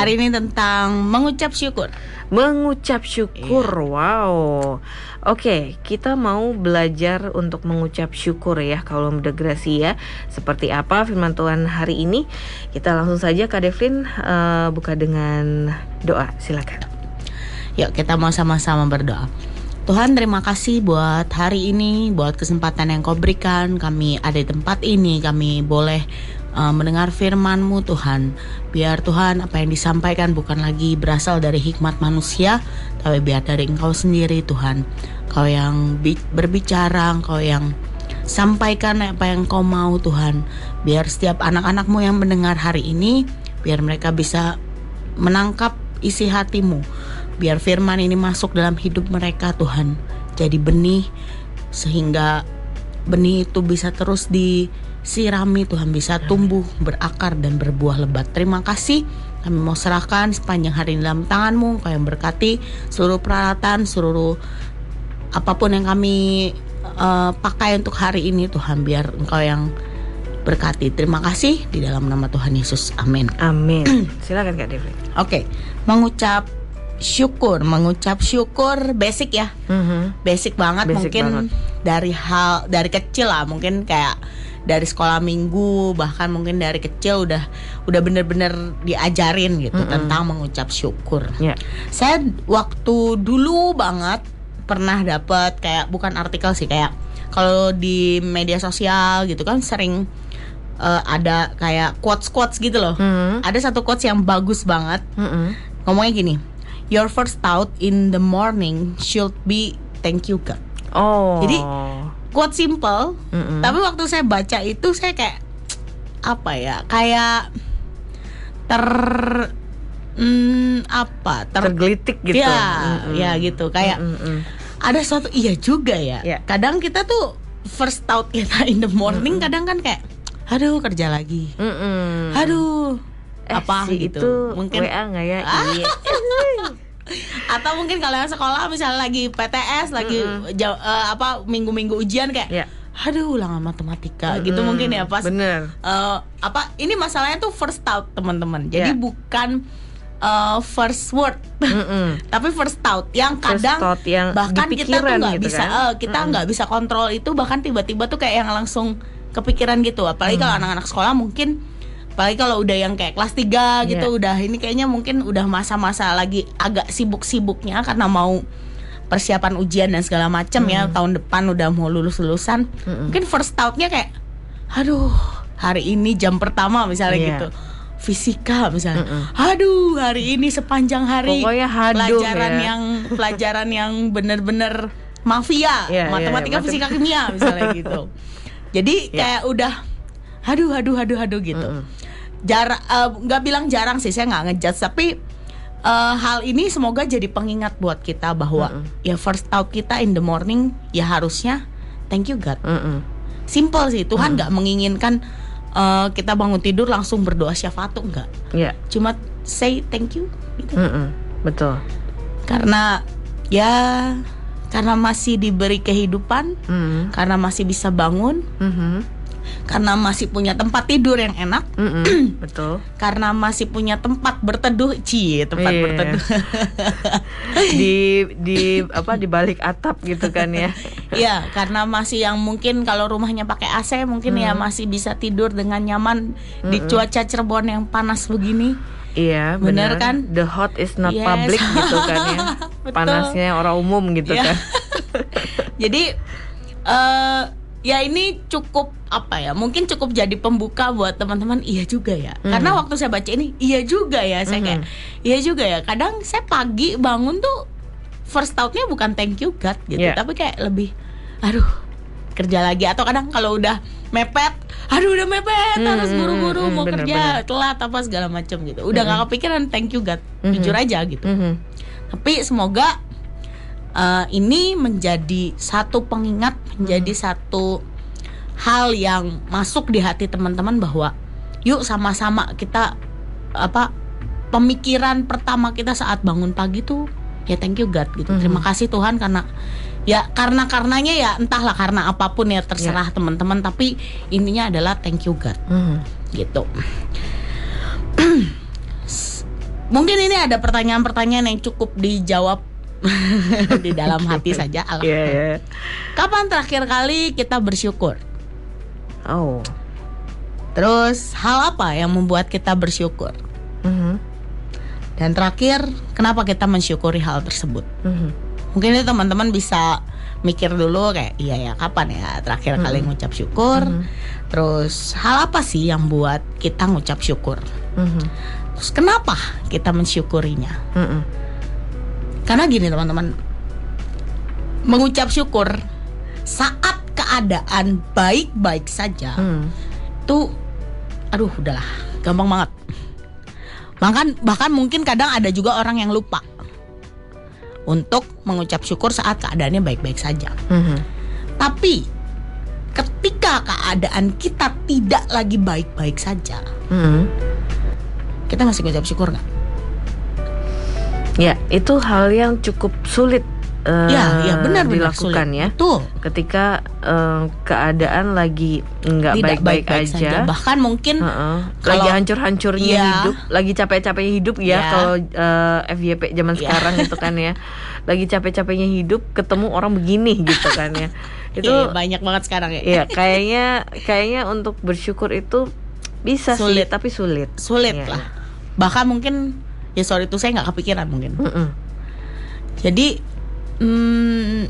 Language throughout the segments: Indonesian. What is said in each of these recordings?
Hari ini tentang mengucap syukur. Mengucap syukur, Iya. wow. Oke, kita mau belajar untuk mengucap syukur ya kalau Grasi ya. Seperti apa firman Tuhan hari ini? Kita langsung saja Kak Devlin eh, buka dengan doa. Silakan. Yuk kita mau sama-sama berdoa. Tuhan terima kasih buat hari ini, buat kesempatan yang kau berikan. Kami ada di tempat ini, kami boleh uh, mendengar firman-Mu Tuhan. Biar Tuhan apa yang disampaikan bukan lagi berasal dari hikmat manusia, tapi biar dari Engkau sendiri Tuhan. Kau yang bi- berbicara, Kau yang sampaikan apa yang Kau mau Tuhan. Biar setiap anak-anakmu yang mendengar hari ini, biar mereka bisa menangkap isi hatimu. Biar firman ini masuk dalam hidup mereka Tuhan. Jadi benih sehingga benih itu bisa terus disirami Tuhan bisa tumbuh berakar dan berbuah lebat. Terima kasih. Kami mau serahkan sepanjang hari ini dalam tanganmu. Kau yang berkati seluruh peralatan, seluruh apa pun yang kami eh, pakai untuk hari ini Tuhan biar Engkau yang berkati. Terima kasih di dalam nama Tuhan Yesus. Amin. Amin. Silakan Kak Devlin. Oke, mengucap syukur, mengucap syukur basic ya. Mhm. Basic banget Basic mungkin banget. dari hal dari kecil lah, mungkin kayak dari sekolah minggu bahkan mungkin dari kecil udah udah bener-bener diajarin gitu Mm-mm. tentang mengucap syukur. Ya. Saya waktu dulu banget pernah dapet kayak bukan artikel sih kayak kalau di media sosial gitu kan sering eh, ada kayak quotes quotes gitu loh. Mhm. Ada satu quotes yang bagus banget Mhm. ngomongnya gini your first thought in the morning should be thank you God Oh. Jadi, quote simple Mhm. tapi waktu saya baca itu saya kayak apa ya kayak ter hmm, apa ter tergelitik gitu. ya Mhm. ya gitu kayak Mhm. ada suatu iya juga ya Iya. kadang kita tuh first thought kita in the morning kadang kan kayak aduh kerja lagi Mhm. aduh Eh, apa si gitu itu mungkin WA nggak ya? Ah. Atau mungkin kalau yang sekolah misalnya lagi PTS lagi jauh, eh, apa minggu-minggu ujian kayak Ya. aduh ulangan matematika gitu Mm-mm. mungkin ya pas Bener. eh, apa ini masalahnya tuh first thought teman-teman jadi Ya. bukan eh, first word Mhm. tapi first thought yang First kadang thought yang bahkan kita tuh nggak gitu bisa kan? eh, kita nggak bisa kontrol itu bahkan tiba-tiba tuh kayak yang langsung kepikiran gitu apalagi kalau Mm. anak-anak sekolah mungkin apalagi kalau udah yang kayak kelas 3 gitu Iya. udah ini kayaknya mungkin udah masa-masa lagi agak sibuk-sibuknya karena mau persiapan ujian dan segala macam ya tahun depan udah mau lulus-lulusan Mm-mm. mungkin first thoughtnya kayak aduh hari ini jam pertama misalnya Iya. gitu fisika misalnya Mm-mm. aduh hari ini sepanjang hari Pokoknya haduh pelajaran ya. yang pelajaran yang bener-bener mafia Iya, iya, matematika iya, fisika kimia misalnya gitu jadi Iya. kayak udah aduh aduh aduh aduh gitu Mm-mm. jarang eh, nggak bilang jarang sih saya nggak ngejudge tapi eh, hal ini semoga jadi pengingat buat kita bahwa Mm-mm. ya first thought kita in the morning ya harusnya thank you God Mhm. simple sih Tuhan nggak menginginkan eh, kita bangun tidur langsung berdoa syafatu enggak Ya. cuma say thank you gitu Mhm. Betul. karena ya karena masih diberi kehidupan Mhm. karena masih bisa bangun Mhm. Karena masih punya tempat tidur yang enak Mhm. Betul. karena masih punya tempat berteduh cie tempat Iya. berteduh di di apa di balik atap gitu kan ya. ya karena masih yang mungkin kalau rumahnya pakai AC mungkin ya Hmm. masih bisa tidur dengan nyaman di cuaca Cirebon yang panas begini Iya, benar kan? The hot is not Yes. public gitu kan ya. Panasnya orang umum gitu Iya. kan. jadi eh ya ini cukup apa ya mungkin cukup jadi pembuka buat teman-teman iya juga ya Hmm. karena waktu saya baca ini iya juga ya saya kayak iya juga ya kadang saya pagi bangun tuh first thoughtnya bukan thank you God gitu Iya. tapi kayak lebih aduh kerja lagi atau kadang kalau udah mepet aduh udah mepet Hmm, harus buru-buru hmm, mau bener, kerja telat apa segala macam gitu udah nggak kepikiran thank you God Hmm. jujur aja gitu Mhm. tapi semoga uh, ini menjadi satu pengingat, menjadi satu hal yang masuk di hati teman-teman bahwa yuk sama-sama kita apa pemikiran pertama kita saat bangun pagi tuh ya thank you God gitu. Mhm. Terima kasih Tuhan karena ya karena karenanya ya entahlah karena apa pun ya terserah teman-teman tapi intinya adalah thank you God Mhm. gitu. mungkin ini ada pertanyaan-pertanyaan yang cukup dijawab di dalam hati saja. Allah. Iya, iya. Kapan terakhir kali kita bersyukur? Oh. Terus hal apa yang membuat kita bersyukur? Mhm. Dan terakhir, kenapa kita mensyukuri hal tersebut? Mhm. Mungkin ini teman-teman bisa mikir dulu kayak iya ya kapan ya terakhir kali ngucap syukur. Terus hal apa sih yang buat kita ngucap syukur? Mhm. Terus kenapa kita mensyukurinya? Mhm. Karena gini teman-teman, mengucap syukur saat keadaan baik-baik saja Hmm. itu, aduh udahlah, gampang banget. Bahkan bahkan mungkin kadang ada juga orang yang lupa untuk mengucap syukur saat keadaannya baik-baik saja. Mhm. Tapi ketika keadaan kita tidak lagi baik-baik saja, Mhm. kita masih mengucap syukur nggak? Ya, itu hal yang cukup sulit eh, ya, ya benar-benar dilakukan sulit. ya. Betul. Ketika eh, keadaan lagi nggak baik-baik aja. saja. Bahkan mungkin Heeh. Kalau- lagi hancur-hancurnya Iya. hidup, lagi capek-capeknya hidup ya Iya. kalau eh, FYP zaman Iya. sekarang itu kan ya. Lagi capek-capeknya hidup ketemu orang begini gitu kan ya. Itu Iya, banyak banget sekarang ya. Iya, kayaknya kayaknya untuk bersyukur itu bisa Sulit. sih, tapi sulit. Sulit Iya, lah. Bahkan mungkin ya sorry itu saya nggak kepikiran mungkin. Mm-mm. Jadi hmm,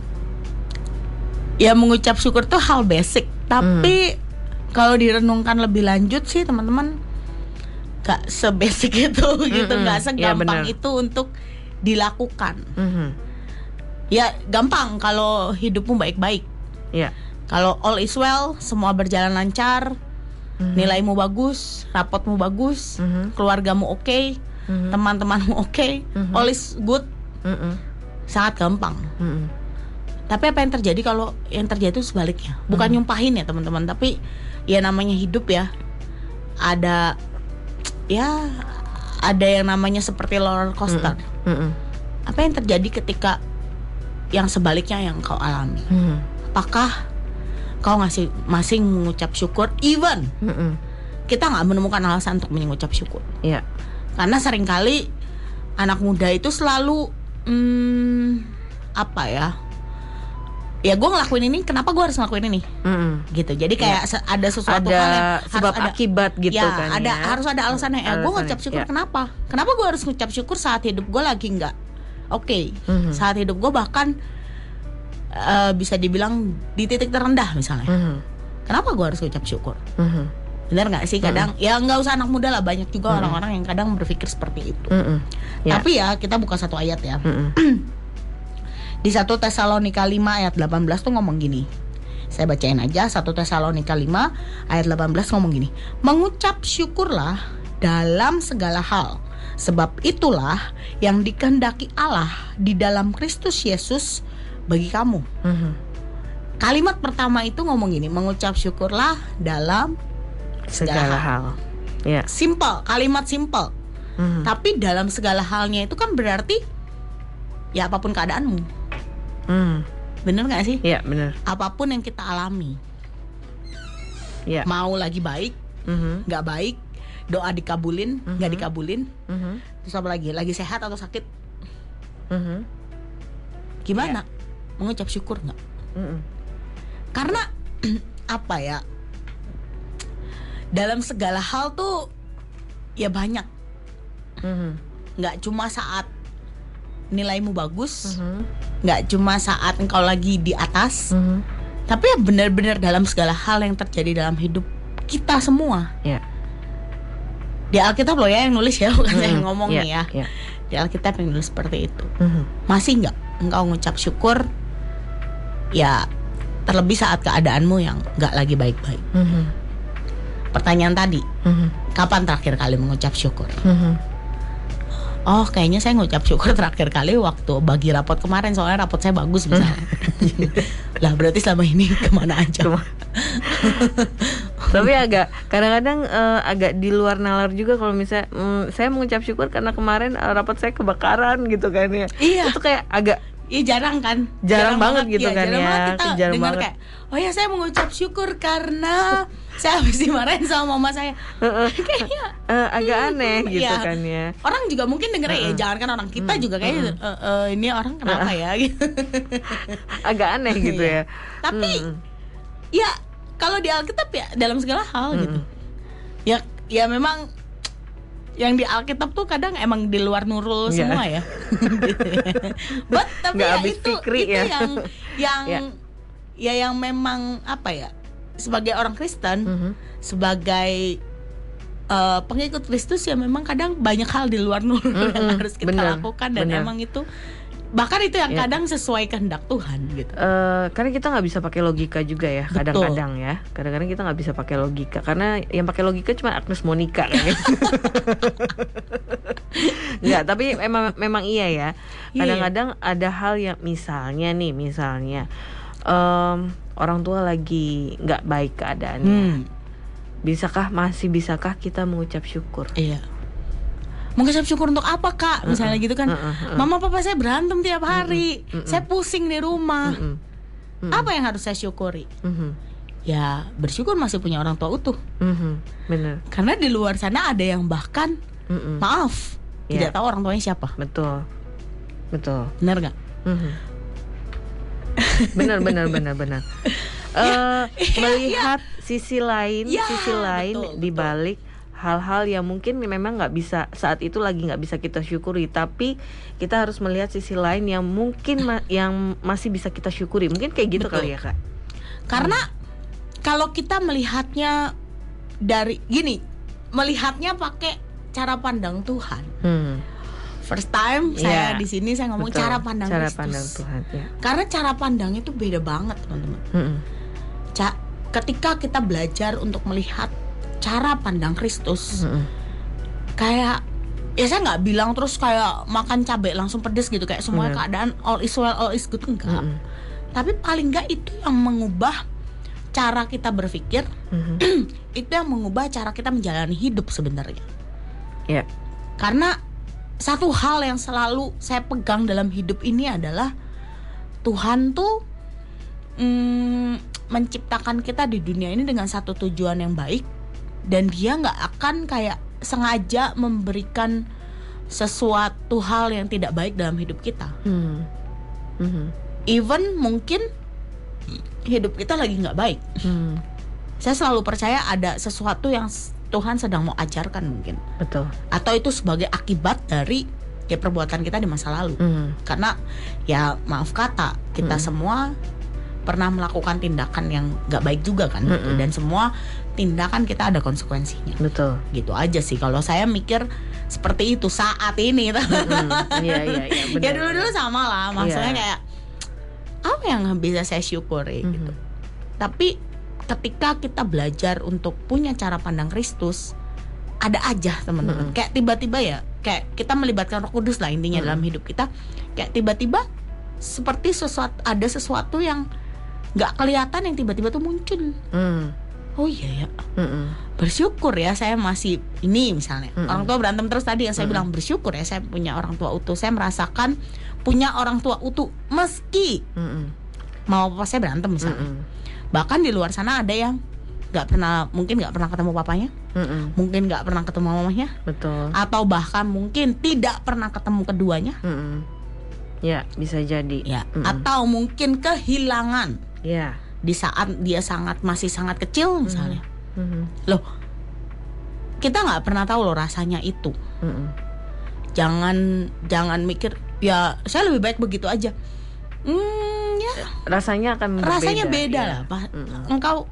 ya mengucap syukur tuh hal basic, tapi kalau direnungkan lebih lanjut sih teman-teman gak sebasic itu gitu, Mm-mm. nggak Ya, segampang benar. itu untuk dilakukan. Mhm. Ya gampang kalau hidupmu baik-baik. Iya. Kalau all is well, semua berjalan lancar, Mhm. nilaimu bagus, rapotmu bagus, Mhm. keluargamu oke, Mhm. teman-temanmu oke, Mhm. all is good, Mm-mm. sangat gampang. Mm-mm. Tapi apa yang terjadi kalau yang terjadi itu sebaliknya? Bukan Hmm. nyumpahin ya teman-teman, tapi ya namanya hidup ya. Ada ya ada yang namanya seperti roller coaster. Mm-mm. Apa yang terjadi ketika yang sebaliknya yang kau alami? Mhm. Apakah kau ngasih masih mengucap syukur even Mm-mm. kita nggak menemukan alasan untuk mengucap syukur? Iya. Karena sering kali anak muda itu selalu hmm, apa ya? Ya gue ngelakuin ini, kenapa gue harus ngelakuin ini? Mm-mm. Gitu. Jadi kayak se- ada sesuatu Ada hal yang harus sebab ada akibat gitu ya, kan ada ya. harus ada alasannya. Ya, gue Alasannya, ngucap syukur ya. kenapa? Kenapa gue harus ngucap syukur saat hidup gue lagi nggak oke? Mhm. Saat hidup gue bahkan eh, bisa dibilang di titik terendah misalnya. Mhm. Kenapa gue harus ngucap syukur? Mhm. Bener nggak sih kadang? Ya nggak usah anak muda lah, banyak juga orang-orang yang kadang berpikir seperti itu. Mm-mm. Ya. Tapi ya kita buka satu ayat ya. Mm-mm. Di 1 Tesalonika 5 ayat 18 tuh ngomong gini. Saya bacain aja 1 Tesalonika 5 ayat 18 ngomong gini. Mengucap syukurlah dalam segala hal. Sebab itulah yang dikehendaki Allah di dalam Kristus Yesus bagi kamu. Mhm. Kalimat pertama itu ngomong gini, mengucap syukurlah dalam segala, Segala hal. hal. Ya. Simple, kalimat simple. Mhm. Tapi dalam segala halnya itu kan berarti ya apa pun keadaanmu. Mhm. Bener gak sih? Ya, benar. apa pun yang kita alami Ya. mau lagi baik Mhm. nggak baik doa dikabulin nggak dikabulin Mhm. terus apa lagi lagi sehat atau sakit Mhm. gimana mengucap syukur nggak Mhm. karena apa ya dalam segala hal tuh ya banyak Mhm. nggak cuma saat nilaimu bagus Mhm. nggak cuma saat engkau lagi di atas Mhm. tapi ya benar-benar dalam segala hal yang terjadi dalam hidup kita semua Ya. di Alkitab loh ya yang nulis ya bukan saya yang ngomong Ya, nih ya ya. di Alkitab yang nulis seperti itu Mhm. masih nggak engkau ngucap syukur ya terlebih saat keadaanmu yang nggak lagi baik-baik Mhm. Pertanyaan tadi Mhm. kapan terakhir kali mengucap syukur Mhm. oh kayaknya saya ngucap syukur terakhir kali waktu bagi rapot kemarin soalnya rapot saya bagus misalnya lah berarti selama ini ke mana aja Tapi agak kadang-kadang eh, agak di luar nalar juga kalau misalnya mm, saya mengucap syukur karena kemarin eh, rapat saya kebakaran gitu kan ya. Iya. Itu kayak agak Iya jarang kan Jarang banget gitu kan jarang ya, banget kita jarang dengar banget. kayak oh ya saya mengucap syukur karena saya habis dimarahin sama mama saya kayaknya Eh, agak aneh gitu Iya. kan ya. orang juga mungkin dengernya ya jangan kan orang kita juga kayaknya "Eh, eh, ini orang kenapa ya gitu Agak aneh gitu Iya. ya. tapi Mm. ya kalau di Alkitab ya dalam segala hal gitu ya ya memang yang di Alkitab tuh kadang emang di luar nurul Iya. semua ya ya. But tapi Nggak ya itu fikri itu ya. yang yang Ya. ya yang memang apa ya sebagai orang Kristen Mhm. sebagai eh, pengikut Kristus ya memang kadang banyak hal di luar nurul yang Mm-mm, harus kita bener, lakukan dan bener. emang itu bahkan itu yang Ya. kadang sesuai kehendak Tuhan gitu Eh, karena kita nggak bisa pakai logika juga ya kadang-kadang ya kadang-kadang kita nggak bisa pakai logika karena yang pakai logika cuma Agnes Monica kan ya. nggak tapi memang memang iya ya Iya. kadang-kadang ada hal yang misalnya nih misalnya em, orang tua lagi nggak baik keadaannya. Hmm, bisakah masih bisakah kita mengucap syukur? Iya. Mengucap syukur untuk apa kak? Misalnya gitu kan. Uh-uh, uh-uh. mama papa saya berantem tiap hari. Saya pusing di rumah. Mm-mm. apa yang harus saya syukuri? Mhm. ya bersyukur masih punya orang tua utuh. Mhm. bener. Karena di luar sana ada yang bahkan Mm-mm. maaf Iya. tidak tahu orang tuanya siapa. Betul. Betul. Benar nggak? Mhm. Benar benar benar benar. Eh, melihat sisi lain Ya, sisi lain betul, di balik hal-hal yang mungkin memang nggak bisa saat itu lagi nggak bisa kita syukuri. Tapi kita harus melihat sisi lain yang mungkin ma- yang masih bisa kita syukuri. Mungkin kayak gitu Betul. kali ya kak. Karena kalau kita melihatnya dari gini melihatnya pakai cara pandang Tuhan. Hmm. First time saya Iya. di sini saya ngomong Betul. cara pandang cara Kristus. pandang Tuhan ya karena cara pandang itu beda banget teman-teman Mhm. Ca- ketika kita belajar untuk melihat cara pandang Kristus Mhm. kayak ya saya nggak bilang terus kayak makan cabai langsung pedes gitu kayak semua Bener. keadaan all is well all is good enggak Mhm. tapi paling nggak itu yang mengubah cara kita berpikir Mhm. itu yang mengubah cara kita menjalani hidup sebenarnya ya karena satu hal yang selalu saya pegang dalam hidup ini adalah Tuhan tuh mm, menciptakan kita di dunia ini dengan satu tujuan yang baik dan dia nggak akan kayak sengaja memberikan sesuatu hal yang tidak baik dalam hidup kita Mhm. Mhm. even mungkin hidup kita lagi nggak baik Mhm. saya selalu percaya ada sesuatu yang Tuhan sedang mau ajarkan mungkin betul atau itu sebagai akibat dari ya perbuatan kita di masa lalu Mhm. karena ya maaf kata kita Mm. semua pernah melakukan tindakan yang nggak baik juga kan gitu. Mm-mm. dan semua tindakan kita ada konsekuensinya betul gitu aja sih kalau saya mikir seperti itu saat ini Mhm. iya iya iya benar. ya dulu dulu sama lah maksudnya Iya. kayak apa yang bisa saya syukuri Mhm. gitu tapi ketika kita belajar untuk punya cara pandang Kristus ada aja teman-teman Mm-mm. kayak tiba-tiba ya kayak kita melibatkan Roh Kudus lah intinya Mm-mm. dalam hidup kita kayak tiba-tiba seperti sesuatu ada sesuatu yang nggak kelihatan yang tiba-tiba tuh muncul Mhm. oh iya ya Mhm. bersyukur ya saya masih ini misalnya Mm-mm. orang tua berantem terus tadi yang saya Mm-mm. bilang bersyukur ya saya punya orang tua utuh saya merasakan punya orang tua utuh meski Mhm. mau papa saya berantem misalnya Mhm. Bahkan di luar sana ada yang nggak pernah mungkin nggak pernah ketemu papanya. Mhm. mungkin nggak pernah ketemu mamanya. Betul. Atau bahkan mungkin tidak pernah ketemu keduanya. Mhm. ya bisa jadi. Ya. Mhm. atau mungkin kehilangan. Ya. Di saat dia sangat masih sangat kecil misalnya. Mhm. loh kita nggak pernah tahu loh rasanya itu. Mhm. jangan jangan mikir ya saya lebih baik begitu aja hmm ya rasanya akan berbeda, rasanya beda ya. lah pak Mm-mm. engkau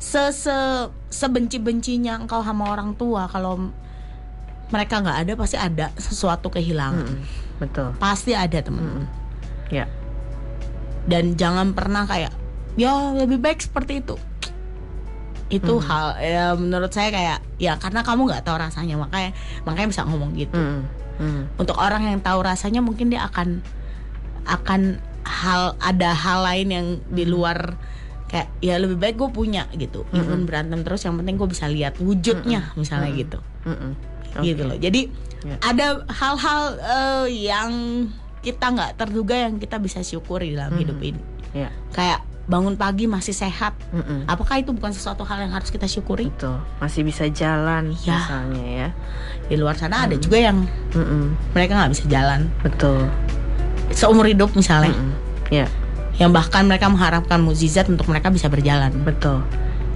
se se sebenci bencinya engkau sama orang tua kalau mereka nggak ada pasti ada sesuatu kehilangan Mm-mm. betul pasti ada teman Mm-mm. ya dan jangan pernah kayak ya lebih baik seperti itu itu Hmm. hal ya menurut saya kayak ya karena kamu nggak tahu rasanya makanya makanya bisa ngomong gitu. Mm. untuk orang yang tahu rasanya mungkin dia akan akan hal ada hal lain yang di Hmm. luar kayak ya lebih baik gue punya gitu even berantem terus yang penting gue bisa lihat wujudnya misalnya Mm-mm. gitu Mm-mm. gitu Oke. loh jadi Ya. ada hal-hal eh, yang kita nggak terduga yang kita bisa syukuri dalam Mhm. hidup ini ya kayak bangun pagi masih sehat. Mm-mm. Apakah itu bukan sesuatu hal yang harus kita syukuri? Betul. Masih bisa jalan Ya. misalnya ya. Di luar sana ada juga yang Mm-mm. mereka nggak bisa jalan Betul. Seumur hidup misalnya, Mm-mm. Ya, yang bahkan mereka mengharapkan mukjizat untuk mereka bisa berjalan. betul.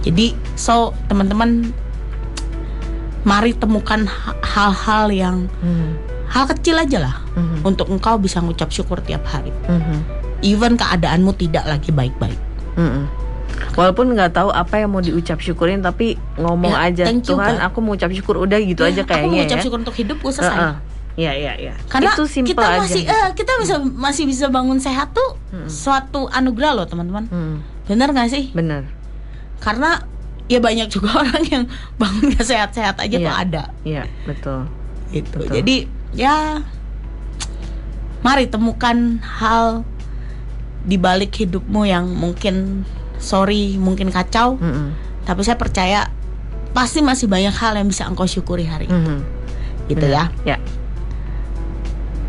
Jadi, so teman-teman, mari temukan ha- hal-hal yang Mhm. hal kecil aja lah Mhm. untuk engkau bisa ngucap syukur tiap hari. Mhm. Even keadaanmu tidak lagi baik-baik. Walaupun nggak tahu apa yang mau diucap syukurin, tapi ngomong Ya, aja thank you, Tuhan, Kak. aku mau ucap syukur udah gitu Ya, aja aku kayaknya mengucap ya. syukur untuk hidupku selesai. Heeh. Iya iya iya. Karena itu simple kita aja. masih eh, kita bisa masih bisa bangun sehat tuh suatu anugerah loh teman-teman. Hmm, Bener gak sih? bener. Karena ya banyak juga orang yang bangun gak sehat-sehat aja Iya. tuh ada Iya betul. gitu. Betul. Jadi ya mari temukan hal di balik hidupmu yang mungkin sorry, mungkin kacau, Mm-mm. tapi saya percaya pasti masih banyak hal yang bisa engkau syukuri hari ini. Mhm. gitu ya. Ya.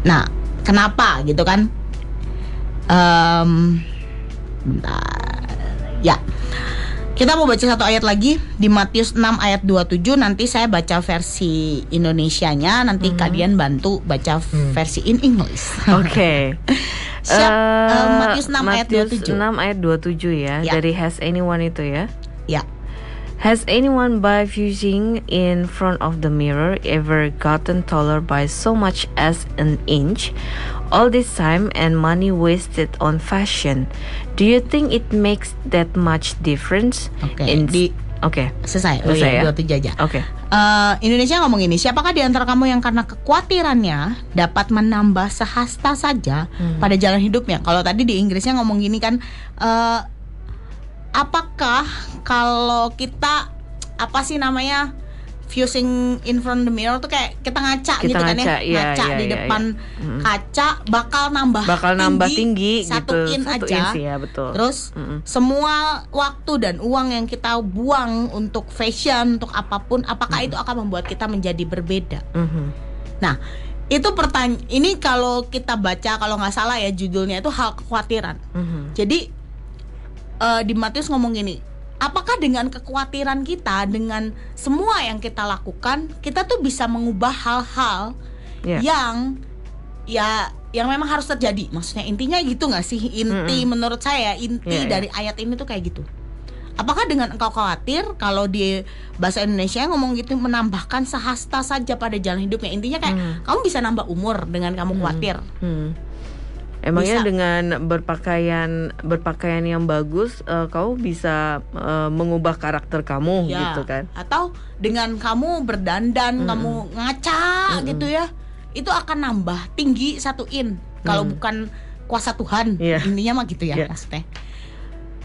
Nah, kenapa gitu kan? Bentar. Ya. Kita mau baca satu ayat lagi di Matius 6 ayat 27 nanti saya baca versi Indonesianya nanti kalian bantu baca versi in English. Oke. Siap. Eh, Eh, Matius 6 ayat Matius 27. 6 ayat 27 ya, Ya. dari Has Anyone itu ya. ya. Has anyone by fusing in front of the mirror ever gotten taller by so much as an inch? All this time and money wasted on fashion. Do you think it makes that much difference? Oke, In- di Oke. selesai. Oh Selesai iya, ya? 27 aja. Oke. Eh, Indonesia ngomong ini, siapakah di antara kamu yang karena kekhawatirannya dapat menambah sehasta saja Hmm. pada jalan hidupnya? Kalau tadi di Inggrisnya ngomong gini kan, eh, apakah kalau kita apa sih namanya fusing in front of the mirror tuh kayak kita ngaca Kita gitu kan ngaca, ya, iya, ngaca iya, di iya, depan kaca bakal nambah Bakal nambah tinggi, satu gitu. in Satu aja. inch, ya, betul. Terus Mm-mm. semua waktu dan uang yang kita buang untuk fashion, untuk apa pun, apakah itu akan membuat kita menjadi berbeda? Mhm. Nah, itu pertanyaan. Ini kalau kita baca, kalau nggak salah ya judulnya itu hal kekhawatiran. Mhm. Jadi eh, di Matius ngomong gini, apakah dengan kekhawatiran kita, dengan semua yang kita lakukan, kita tuh bisa mengubah hal-hal Ya. yang ya yang memang harus terjadi. Maksudnya intinya gitu nggak sih? Inti menurut saya inti Iya, iya. dari ayat ini tuh kayak gitu. Apakah dengan engkau khawatir kalau di bahasa Indonesia ngomong gitu menambahkan sehasta saja pada jalan hidupnya? Intinya kayak kamu bisa nambah umur dengan kamu khawatir. Hmm. Emangnya Bisa. dengan berpakaian berpakaian yang bagus, eh, kamu bisa eh, mengubah karakter kamu Ya. gitu kan? Atau dengan kamu berdandan, kamu ngaca gitu ya, itu akan nambah tinggi satu in. Kalau bukan kuasa Tuhan, Iya. intinya mah gitu ya maksudnya.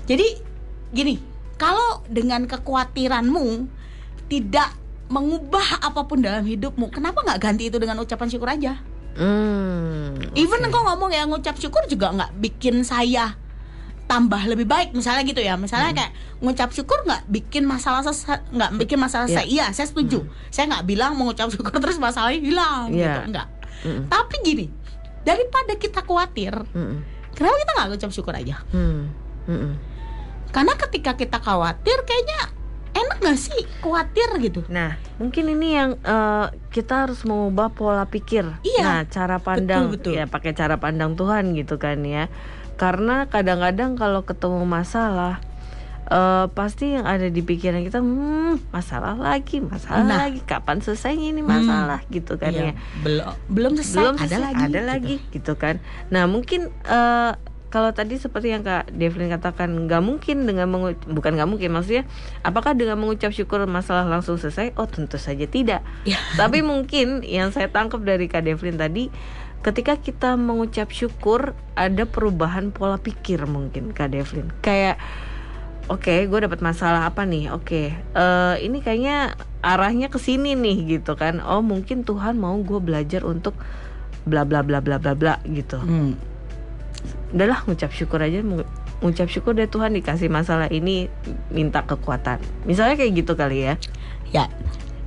Jadi gini, kalau dengan kekhawatiranmu tidak mengubah apa pun dalam hidupmu, kenapa nggak ganti itu dengan ucapan syukur aja? Hmm. Even engkau ngomong ya ngucap syukur juga nggak bikin saya tambah lebih baik misalnya gitu ya misalnya kayak ngucap syukur nggak bikin masalah nggak bikin masalah Ya. saya iya saya setuju saya nggak bilang mengucap syukur terus masalahnya hilang Ya. gitu enggak Mm-mm. tapi gini daripada kita khawatir Mm-mm. kenapa kita nggak ngucap syukur aja Hmm. Mm-mm. karena ketika kita khawatir kayaknya enak nggak sih khawatir gitu Nah, mungkin ini yang eh, kita harus mengubah pola pikir. Iya. Nah, cara pandang betul. ya pakai cara pandang Tuhan gitu kan ya. Karena kadang-kadang kalau ketemu masalah eh, pasti yang ada di pikiran kita, hmm, masalah lagi, masalah Nah. lagi, kapan selesainya ini masalah gitu kan Iya, ya. belum belum selesai Belum ada selesai, lagi ada gitu. lagi gitu kan. Nah, mungkin eh, kalau tadi seperti yang Kak Devlin katakan nggak mungkin dengan mengu- bukan nggak mungkin maksudnya apakah dengan mengucap syukur masalah langsung selesai? Oh tentu saja tidak. Ya. tapi mungkin yang saya tangkap dari Kak Devlin tadi ketika kita mengucap syukur ada perubahan pola pikir mungkin Kak Devlin. Kayak oke gue dapat masalah apa nih? Oke eh, ini kayaknya arahnya ke sini nih gitu kan. Oh mungkin Tuhan mau gue belajar untuk bla bla bla bla bla bla gitu. Hmm. Udahlah ngucap syukur aja ngucap syukur deh Tuhan dikasih masalah ini minta kekuatan misalnya kayak gitu kali ya Ya,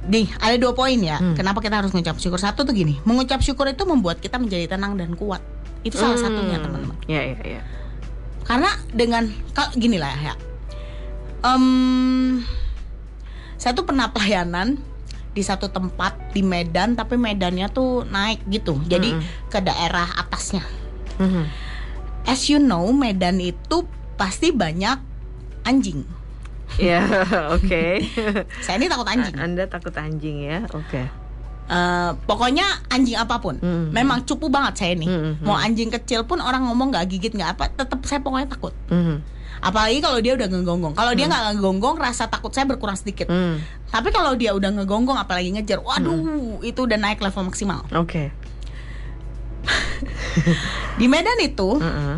nih ada dua poin ya. Hmm. Kenapa kita harus mengucap syukur? Satu tuh gini, mengucap syukur itu membuat kita menjadi tenang dan kuat. Itu salah Hmm. satunya teman-teman. ya ya ya karena dengan kalau gini lah ya Em, saya tuh pernah pelayanan di satu tempat di Medan tapi medannya tuh naik gitu jadi Mm-mm. ke daerah atasnya Mhm. As you know Medan itu pasti banyak anjing Ya, oke. saya ini takut anjing Anda takut anjing ya? Oke. Eh, pokoknya anjing apa pun Mm. memang cupu banget saya ini Mm, mau mm. anjing kecil pun orang ngomong nggak gigit nggak apa tetap saya pokoknya takut Mhm. apalagi kalau dia udah ngegonggong kalau dia nggak ngegonggong rasa takut saya berkurang sedikit Hmm. Tapi kalau dia udah ngegonggong apalagi ngejar, waduh itu udah naik level maksimal. Oke. Di Medan itu Mhm.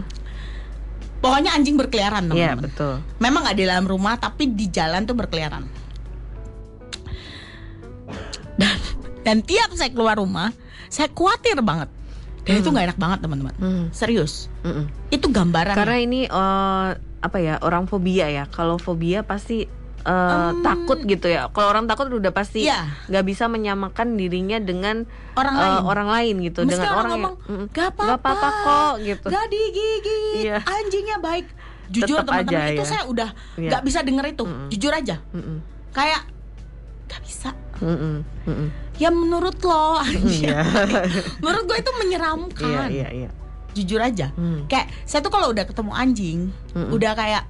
pokoknya anjing berkeliaran Iya teman-teman. betul. Memang nggak di dalam rumah tapi di jalan tuh berkeliaran. Dan dan tiap saya keluar rumah, saya khawatir banget. Dan itu nggak enak banget teman-teman. Hmm. Serius. Mhm. Itu gambaran. Karena ini eh, apa ya orang fobia ya. Kalau fobia pasti eh, Em, takut gitu ya. Kalau orang takut udah pasti Iya. nggak bisa menyamakan dirinya dengan orang eh, lain. orang lain gitu. Mesti dengan orang orang, ngomong, yang "Mm, "Gak nggak apa-apa kok gitu. Gak digigit. Iya. Anjingnya baik. Jujur teman-teman itu ya. saya udah Iya. nggak bisa denger itu. Mm-mm. Jujur aja. Mhm. Kayak gak bisa. Mhm. Mhm. Ya menurut lo Iya. Menurut gue itu menyeramkan Iya iya iya. Jujur aja Hmm. Kayak saya tuh kalau udah ketemu anjing Mm-mm. Udah kayak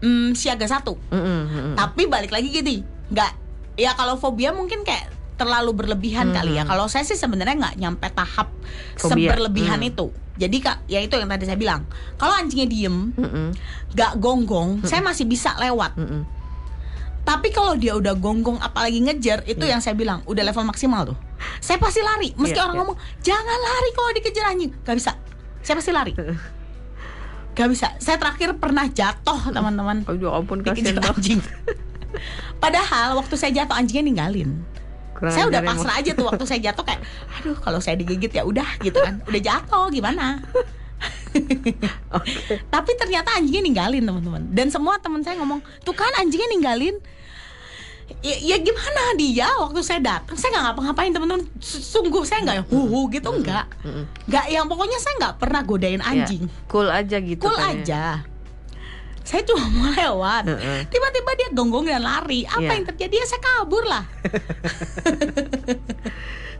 mm, siaga satu Mhm. Mhm. Tapi balik lagi gini nggak Ya kalau fobia mungkin kayak terlalu berlebihan Hmm. kali ya Kalau saya sih sebenarnya nggak nyampe tahap Fobia. seberlebihan Hmm. itu Jadi kak, ya itu yang tadi saya bilang Kalau anjingnya diem, nggak gonggong Saya masih bisa lewat Mhm. Tapi kalau dia udah gonggong apalagi ngejar Itu Iya. yang saya bilang, udah level maksimal tuh Saya pasti lari Meski Iya, orang iya. ngomong, jangan lari kalau dikejar anjing Gak bisa, saya pasti lari Gak bisa, saya terakhir pernah jatuh teman-teman. Oh ampun kasihan anjing. Padahal waktu saya jatuh anjingnya ninggalin. Kurang Saya udah pasrah aja tuh waktu saya jatuh kayak Aduh kalau saya digigit ya udah gitu kan. Udah jatuh gimana? Oke. Tapi ternyata anjingnya ninggalin teman-teman. Dan semua teman saya ngomong, tuh kan anjingnya ninggalin. Ya, ya gimana dia waktu saya datang saya nggak ngapa-ngapain teman-teman sungguh saya nggak yang huhu gitu nggak nggak yang pokoknya saya nggak pernah godain anjing Ya, cool aja gitu cool kan ya. aja saya cuma mau lewat tiba-tiba dia gonggong dan lari apa Iya. yang terjadi ya saya kabur lah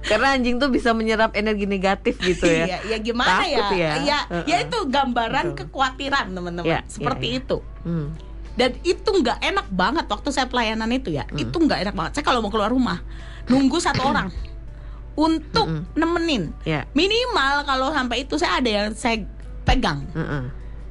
Karena anjing tuh bisa menyerap energi negatif gitu ya. ya, ya gimana Takut ya ya. ya, Heeh. ya itu gambaran Betul. kekhawatiran teman-teman Ya, seperti ya, ya. itu Hmm. Dan itu nggak enak banget waktu saya pelayanan itu ya Hmm. itu nggak enak banget saya kalau mau keluar rumah nunggu satu orang untuk Mm-mm. nemenin Ya. minimal kalau sampai itu saya ada yang saya pegang Heeh.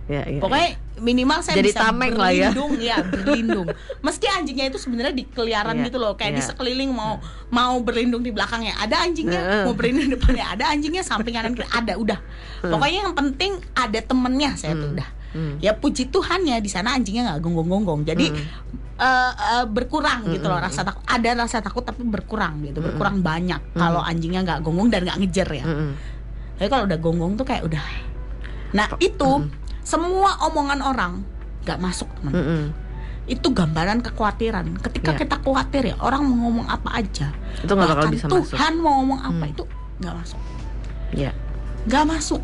Ya, ya, pokoknya minimal saya Jadi bisa tameng lah ya. berlindung ya berlindung meski anjingnya itu sebenarnya di keliaran Iya, gitu loh kayak di iya. sekeliling mau mau berlindung di belakangnya ada anjingnya Heeh. mau berlindung di depannya ada anjingnya samping kanan kiri ada udah pokoknya yang penting ada temennya saya tuh Hmm. udah Hmm. ya puji Tuhan ya di sana anjingnya nggak gonggong-gonggong jadi Mm. eh, eh, berkurang gitu loh Mm-mm. rasa takut ada rasa takut tapi berkurang gitu berkurang banyak kalau anjingnya nggak gonggong dan nggak ngejar ya Mm-mm. tapi kalau udah gonggong tuh kayak udah nah itu semua omongan orang nggak masuk teman Mm-mm. itu gambaran kekhawatiran ketika Iya. kita khawatir ya orang mau ngomong apa aja Itu nggak bakal bahkan bisa masuk. Tuhan mau ngomong apa Hmm. itu nggak masuk Ya. nggak masuk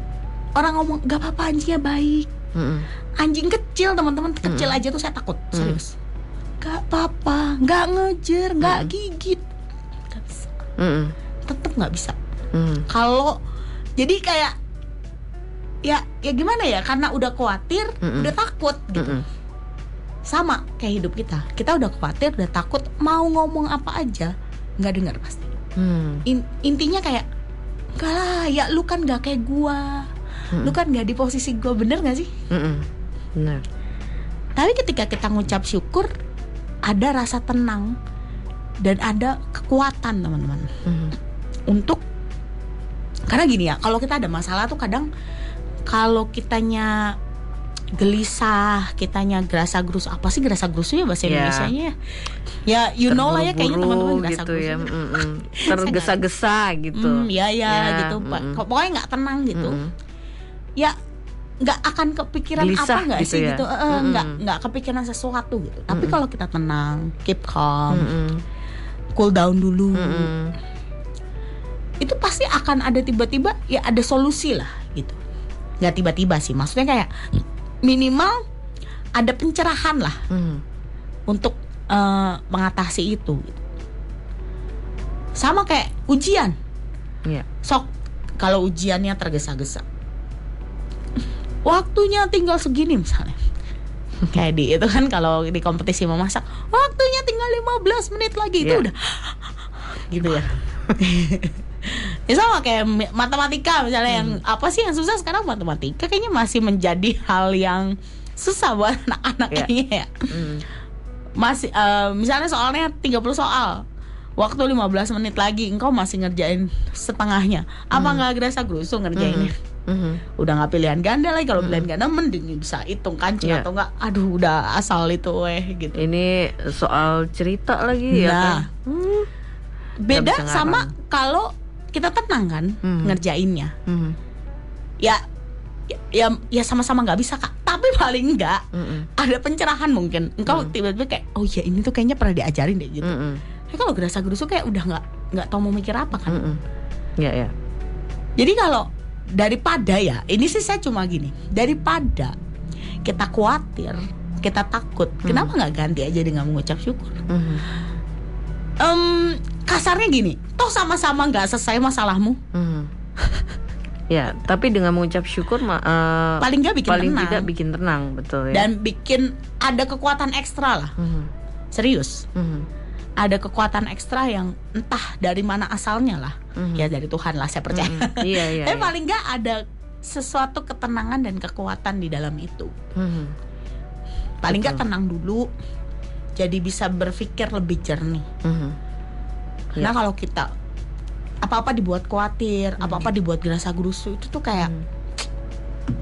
orang ngomong nggak apa-apa anjingnya baik Mm-mm. anjing kecil teman-teman kecil aja tuh saya takut serius gak apa-apa nggak ngejer nggak gigit nggak bisa Mm-mm. tetep nggak bisa Mm. kalau jadi kayak ya ya gimana ya karena udah khawatir Mm-mm. udah takut gitu Mm-mm. sama kayak hidup kita kita udah khawatir udah takut mau ngomong apa aja nggak dengar pasti Mm. In- intinya kayak enggak lah ya lu kan nggak kayak gua lu kan nggak di posisi gua bener nggak sih Mm-mm. Benar. Tapi ketika kita ngucap syukur, ada rasa tenang dan ada kekuatan teman-teman Mm. untuk karena gini ya, kalau kita ada masalah tuh kadang kalau kitanya gelisah, kitanya gerasa gerus apa sih gerasa gerusnya bahasa Ya. Indonesia-nya? ya? Ya, you know lah ya kayaknya Terburu-buru teman-teman gerasa gitu ya. gerusnya. Mm-mm. Tergesa-gesa gitu. Hmm, ya ya, Ya, gitu. Mm-mm. Pokoknya nggak tenang gitu. Mm-mm. Ya nggak akan kepikiran Gelisah apa nggak gitu sih ya? gitu. Eh, eh, nggak nggak kepikiran sesuatu gitu. Tapi kalau kita tenang, keep calm, Mm-mm. cool down dulu. Mm-mm. itu pasti akan ada tiba-tiba ya ada solusi lah gitu nggak tiba-tiba sih maksudnya kayak minimal ada pencerahan lah Mhm. untuk eh, mengatasi itu. Sama kayak ujian. Iya. Sok kalau ujiannya tergesa-gesa. Waktunya tinggal segini misalnya. Kayak di itu kan kalau di kompetisi memasak, waktunya tinggal 15 menit lagi itu Iya. udah gitu ya. ya sama kayak matematika misalnya yang apa sih yang susah sekarang matematika kayaknya masih menjadi hal yang susah buat anak-anak kayaknya ya Mhm. masih eh, misalnya soalnya 30 soal waktu 15 menit lagi engkau masih ngerjain setengahnya apa nggak gerasa gerusu ngerjainnya Mhm. udah nggak pilihan ganda lagi kalau pilihan ganda mending bisa hitung kancing Iya. atau enggak aduh udah asal itu weh gitu Ini soal cerita lagi ya Nah. kan. Hmm. beda sama kalau kita tenang kan Mhm. ngerjainnya Mhm. ya ya ya, ya sama-sama nggak bisa kak tapi paling enggak Mhm. ada pencerahan mungkin engkau tiba-tiba kayak oh ya ini tuh kayaknya pernah diajarin deh gitu Mhm. Tapi kalau gerasa gerusu kayak udah nggak nggak tahu mau mikir apa kan Mhm. Ya ya. Jadi kalau daripada ya, ini sih saya cuma gini, daripada kita khawatir, kita takut, kenapa nggak ganti aja dengan mengucap syukur? Mhm. Em, kasarnya gini, toh sama-sama nggak selesai masalahmu, Mhm. Ya, tapi dengan mengucap syukur eh, paling nggak bikin paling tenang tidak bikin tenang, betul ya. dan bikin ada kekuatan ekstra lah, Mhm. serius. Mhm. Ada kekuatan ekstra yang entah dari mana asalnya lah, Mhm. ya dari Tuhan lah saya percaya. Mhm. Iya iya. Tapi iya. paling nggak ada sesuatu ketenangan dan kekuatan di dalam itu. Mhm. paling nggak tenang dulu jadi bisa berpikir lebih jernih Mhm. karena Ya. kalau kita apa-apa dibuat khawatir apa-apa dibuat gerasa gerusu itu tuh kayak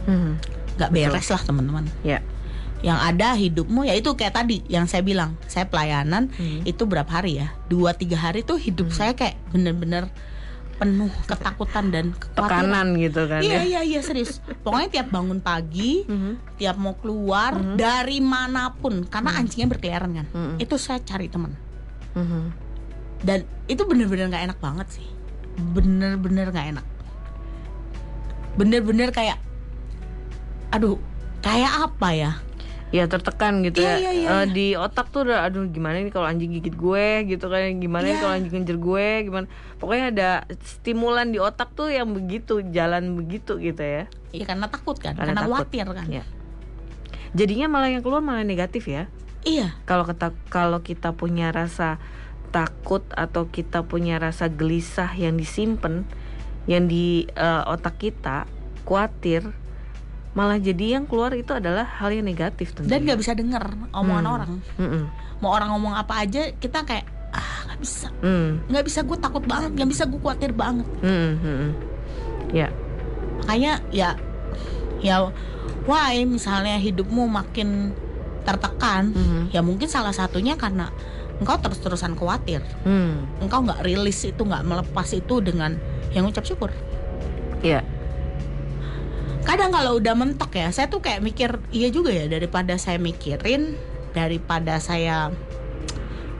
Mhm. nggak beres lah teman-teman Ya. Yang ada hidupmu ya itu kayak tadi yang saya bilang saya pelayanan Mhm. itu berapa hari ya dua tiga hari tuh hidup saya kayak bener-bener penuh ketakutan dan. Tekanan gitu kan iya ya. iya iya serius pokoknya tiap bangun pagi Mhm. tiap mau keluar dari mana pun karena anjingnya berkeliaran kan Mhm. itu saya cari teman Mhm. dan itu bener-bener nggak enak banget sih bener-bener nggak enak bener-bener kayak aduh kayak apa ya Ya tertekan gitu Iya, ya. iya, iya, Eh, iya. Di otak tuh udah aduh gimana nih kalau anjing gigit gue gitu kan gimana Iya. kalau anjing ngejer gue gimana. Pokoknya ada stimulan di otak tuh yang begitu jalan begitu gitu ya. Iya karena takut kan Karena karena, takut. khawatir kan Ya. Jadinya malah yang keluar malah negatif ya. iya Kalau kita kalau kita punya rasa takut atau kita punya rasa gelisah yang disimpan yang di eh, otak kita khawatir malah jadi yang keluar itu adalah hal yang negatif tentunya. dan nggak bisa denger omongan Hmm. orang Mm-mm. mau orang ngomong apa aja kita kayak ah nggak bisa Mm. nggak bisa gue takut banget nggak bisa gue khawatir banget Mm. Ya, makanya ya ya why misalnya hidupmu makin tertekan Mhm. ya mungkin salah satunya karena engkau terus-terusan khawatir Hmm, engkau nggak rilis itu nggak melepas itu dengan yang ucap syukur ya, kadang kalau udah mentok ya saya tuh kayak mikir iya juga ya daripada saya mikirin daripada saya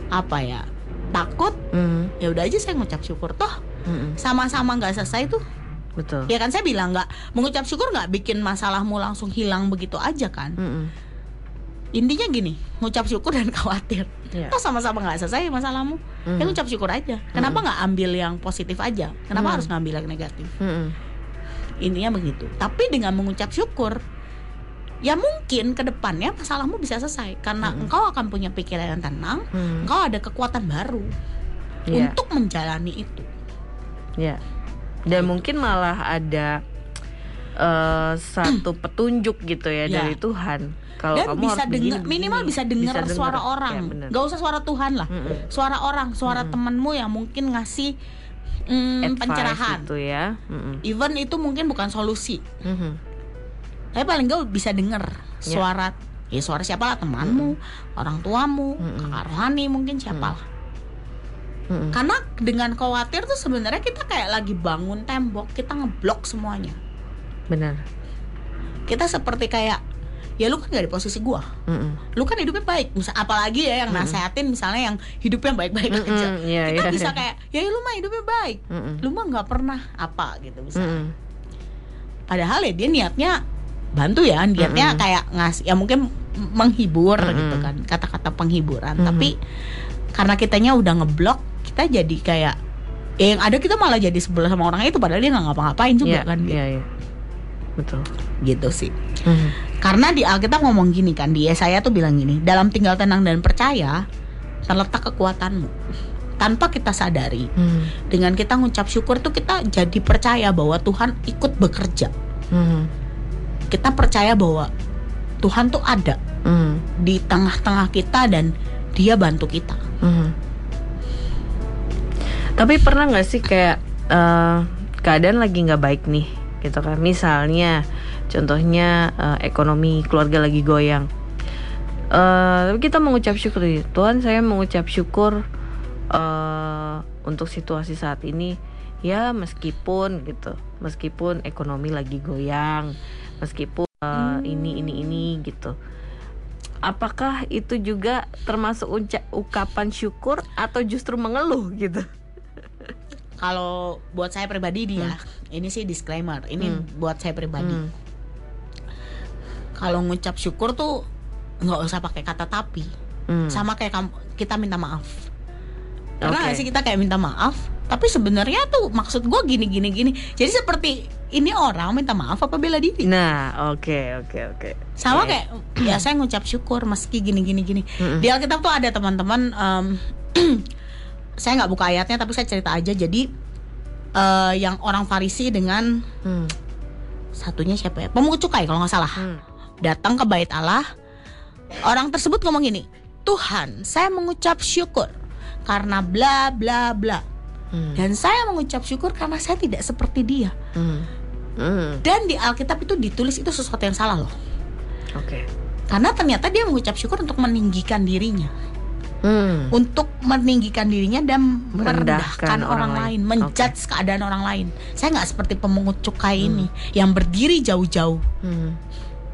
apa ya takut Mm, ya udah aja saya ngucap syukur toh mm, mm. sama-sama nggak selesai tuh betul. ya kan saya bilang nggak mengucap syukur nggak bikin masalahmu langsung hilang begitu aja kan Mm, mm. intinya gini ngucap syukur dan khawatir Ya. toh sama-sama nggak selesai masalahmu Mhm. ya ngucap syukur aja kenapa nggak ambil yang positif aja kenapa Mhm. harus ngambil yang negatif Mm, mm. Intinya begitu tapi dengan mengucap syukur ya mungkin ke depannya masalahmu bisa selesai karena Mhm. engkau akan punya pikiran yang tenang Mm. engkau ada kekuatan baru Ya, untuk menjalani itu ya. Dan mungkin malah ada eh, satu petunjuk gitu ya Ya. dari Tuhan. Kalau dan kamu bisa harus begini, dengar minimal begini. bisa dengar denger. suara Ya, orang bener. nggak usah suara Tuhan lah Mm-mm. suara orang suara Mm-mm. temanmu yang mungkin ngasih mm, pencerahan gitu ya. Mm, mm. even itu mungkin bukan solusi Mhm. tapi paling nggak bisa dengar Ya. suara ya suara siapa lah temanmu orang tuamu Mm-mm. kakak rohani mungkin siapa lah Mm, mm. karena dengan khawatir tuh sebenarnya kita kayak lagi bangun tembok kita ngeblok semuanya Benar. kita seperti kayak ya lu kan gak di posisi gua Mm, mm. lu kan hidupnya baik misal apalagi ya yang nasehatin misalnya yang hidupnya baik-baik Mm-mm, aja iya, kita iya, bisa kayak ya lu mah hidupnya baik Mm, mm. lu mah nggak pernah apa gitu bisa Mm, mm. padahal ya dia niatnya bantu ya niatnya Mm-mm. kayak ngasih ya mungkin menghibur Mm-mm. gitu kan kata-kata penghiburan Mm-mm. tapi karena kitanya udah ngeblok kita jadi kayak ya yang ada kita malah jadi sebelah sama orang itu padahal dia nggak ngapa-ngapain juga Iya, kan gitu. iya, iya. Betul. gitu sih Mhm. karena di Alkitab ngomong gini kan di Yesaya tuh bilang gini dalam tinggal tenang dan percaya terletak kekuatanmu tanpa kita sadari Mhm. dengan kita ngucap syukur tuh kita jadi percaya bahwa Tuhan ikut bekerja Mhm. kita percaya bahwa Tuhan tuh ada Mhm. di tengah-tengah kita dan dia bantu kita Mhm. Tapi pernah nggak sih kayak eh, keadaan lagi nggak baik nih, gitu kan? Misalnya, contohnya eh, ekonomi keluarga lagi goyang. Tapi kita mengucap syukur, Tuhan saya mengucap syukur eh, untuk situasi saat ini. Ya meskipun gitu, meskipun ekonomi lagi goyang, meskipun eh, ini ini ini gitu. Apakah itu juga termasuk unca- ungkapan syukur atau justru mengeluh gitu? kalau buat saya pribadi nih ya ini sih disclaimer ini Hmm. buat saya pribadi Hmm. kalau ngucap syukur tuh nggak usah pakai kata tapi Hmm. sama kayak kamu kita minta maaf karena nggak sih kita kayak minta maaf tapi sebenarnya tuh maksud gue gini gini gini jadi seperti ini orang minta maaf apa bela diri Nah, oke oke oke. sama Iya. kayak ya saya ngucap syukur meski gini gini gini Mm-mm. di Alkitab tuh ada teman-teman em, saya nggak buka ayatnya tapi saya cerita aja jadi eh, yang orang Farisi dengan Hmm. satunya siapa ya pemungut cukai kalau nggak salah Hmm. datang ke bait Allah orang tersebut ngomong gini Tuhan saya mengucap syukur karena bla bla bla Hmm. dan saya mengucap syukur karena saya tidak seperti dia Hmm. Hmm. dan di Alkitab itu ditulis itu sesuatu yang salah loh Oke. karena ternyata dia mengucap syukur untuk meninggikan dirinya Hmm. untuk meninggikan dirinya dan merendahkan Merendahkan orang, orang lain, lain. menjudge keadaan orang lain. Saya nggak seperti pemungut cukai ini yang berdiri jauh-jauh. Hmm.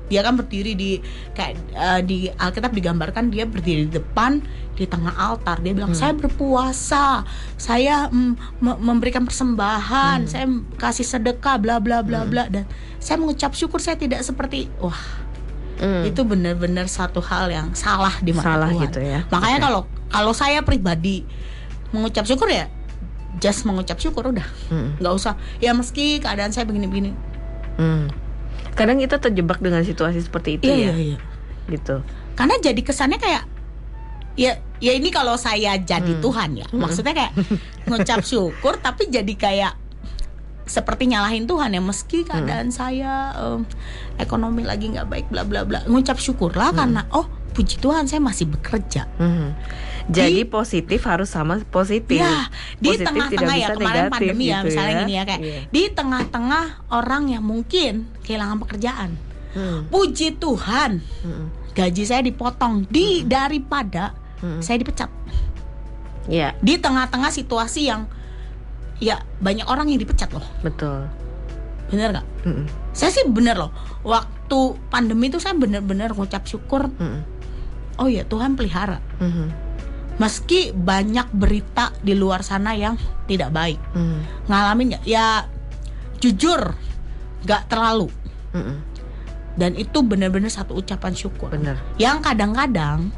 Dia kan berdiri di kayak eh, di Alkitab digambarkan dia berdiri di depan di tengah altar. Dia bilang saya berpuasa, saya mm, me- memberikan persembahan, saya kasih sedekah, bla bla bla bla dan saya mengucap syukur saya tidak seperti wah Hmm. itu benar-benar satu hal yang salah di mata Salah Tuhan. gitu ya. Makanya Oke. kalau kalau saya pribadi mengucap syukur ya just mengucap syukur udah Hmm. nggak usah ya meski keadaan saya begini-begini Hmm. Kadang kita terjebak dengan situasi seperti itu ya, iya gitu. karena jadi kesannya kayak ya ya ini kalau saya jadi Hmm. Tuhan ya maksudnya kayak ngucap syukur tapi jadi kayak seperti nyalahin Tuhan ya meski Hmm. keadaan saya em, ekonomi lagi nggak baik bla bla bla ngucap Hmm. syukurlah karena oh puji Tuhan saya masih bekerja Hmm. Jadi positif harus sama positif. Ya, di tengah-tengah ya kemarin negatif pandemi ya gitu misalnya ya. gini ya kayak Iya. di tengah-tengah orang yang mungkin kehilangan pekerjaan. Hmm. Puji Tuhan, Hmm. gaji saya dipotong di daripada Hmm. saya dipecat. Iya, Di tengah-tengah situasi yang ya banyak orang yang dipecat loh. betul. Bener nggak? Hmm. Saya sih bener loh. Waktu pandemi itu saya bener-bener ngucap syukur. Hmm. Oh ya Tuhan pelihara. Hmm. Meski banyak berita di luar sana yang tidak baik. Hmm. ngalamin nggak ya jujur nggak terlalu Hmm. dan itu benar-benar satu ucapan syukur Bener. yang kadang-kadang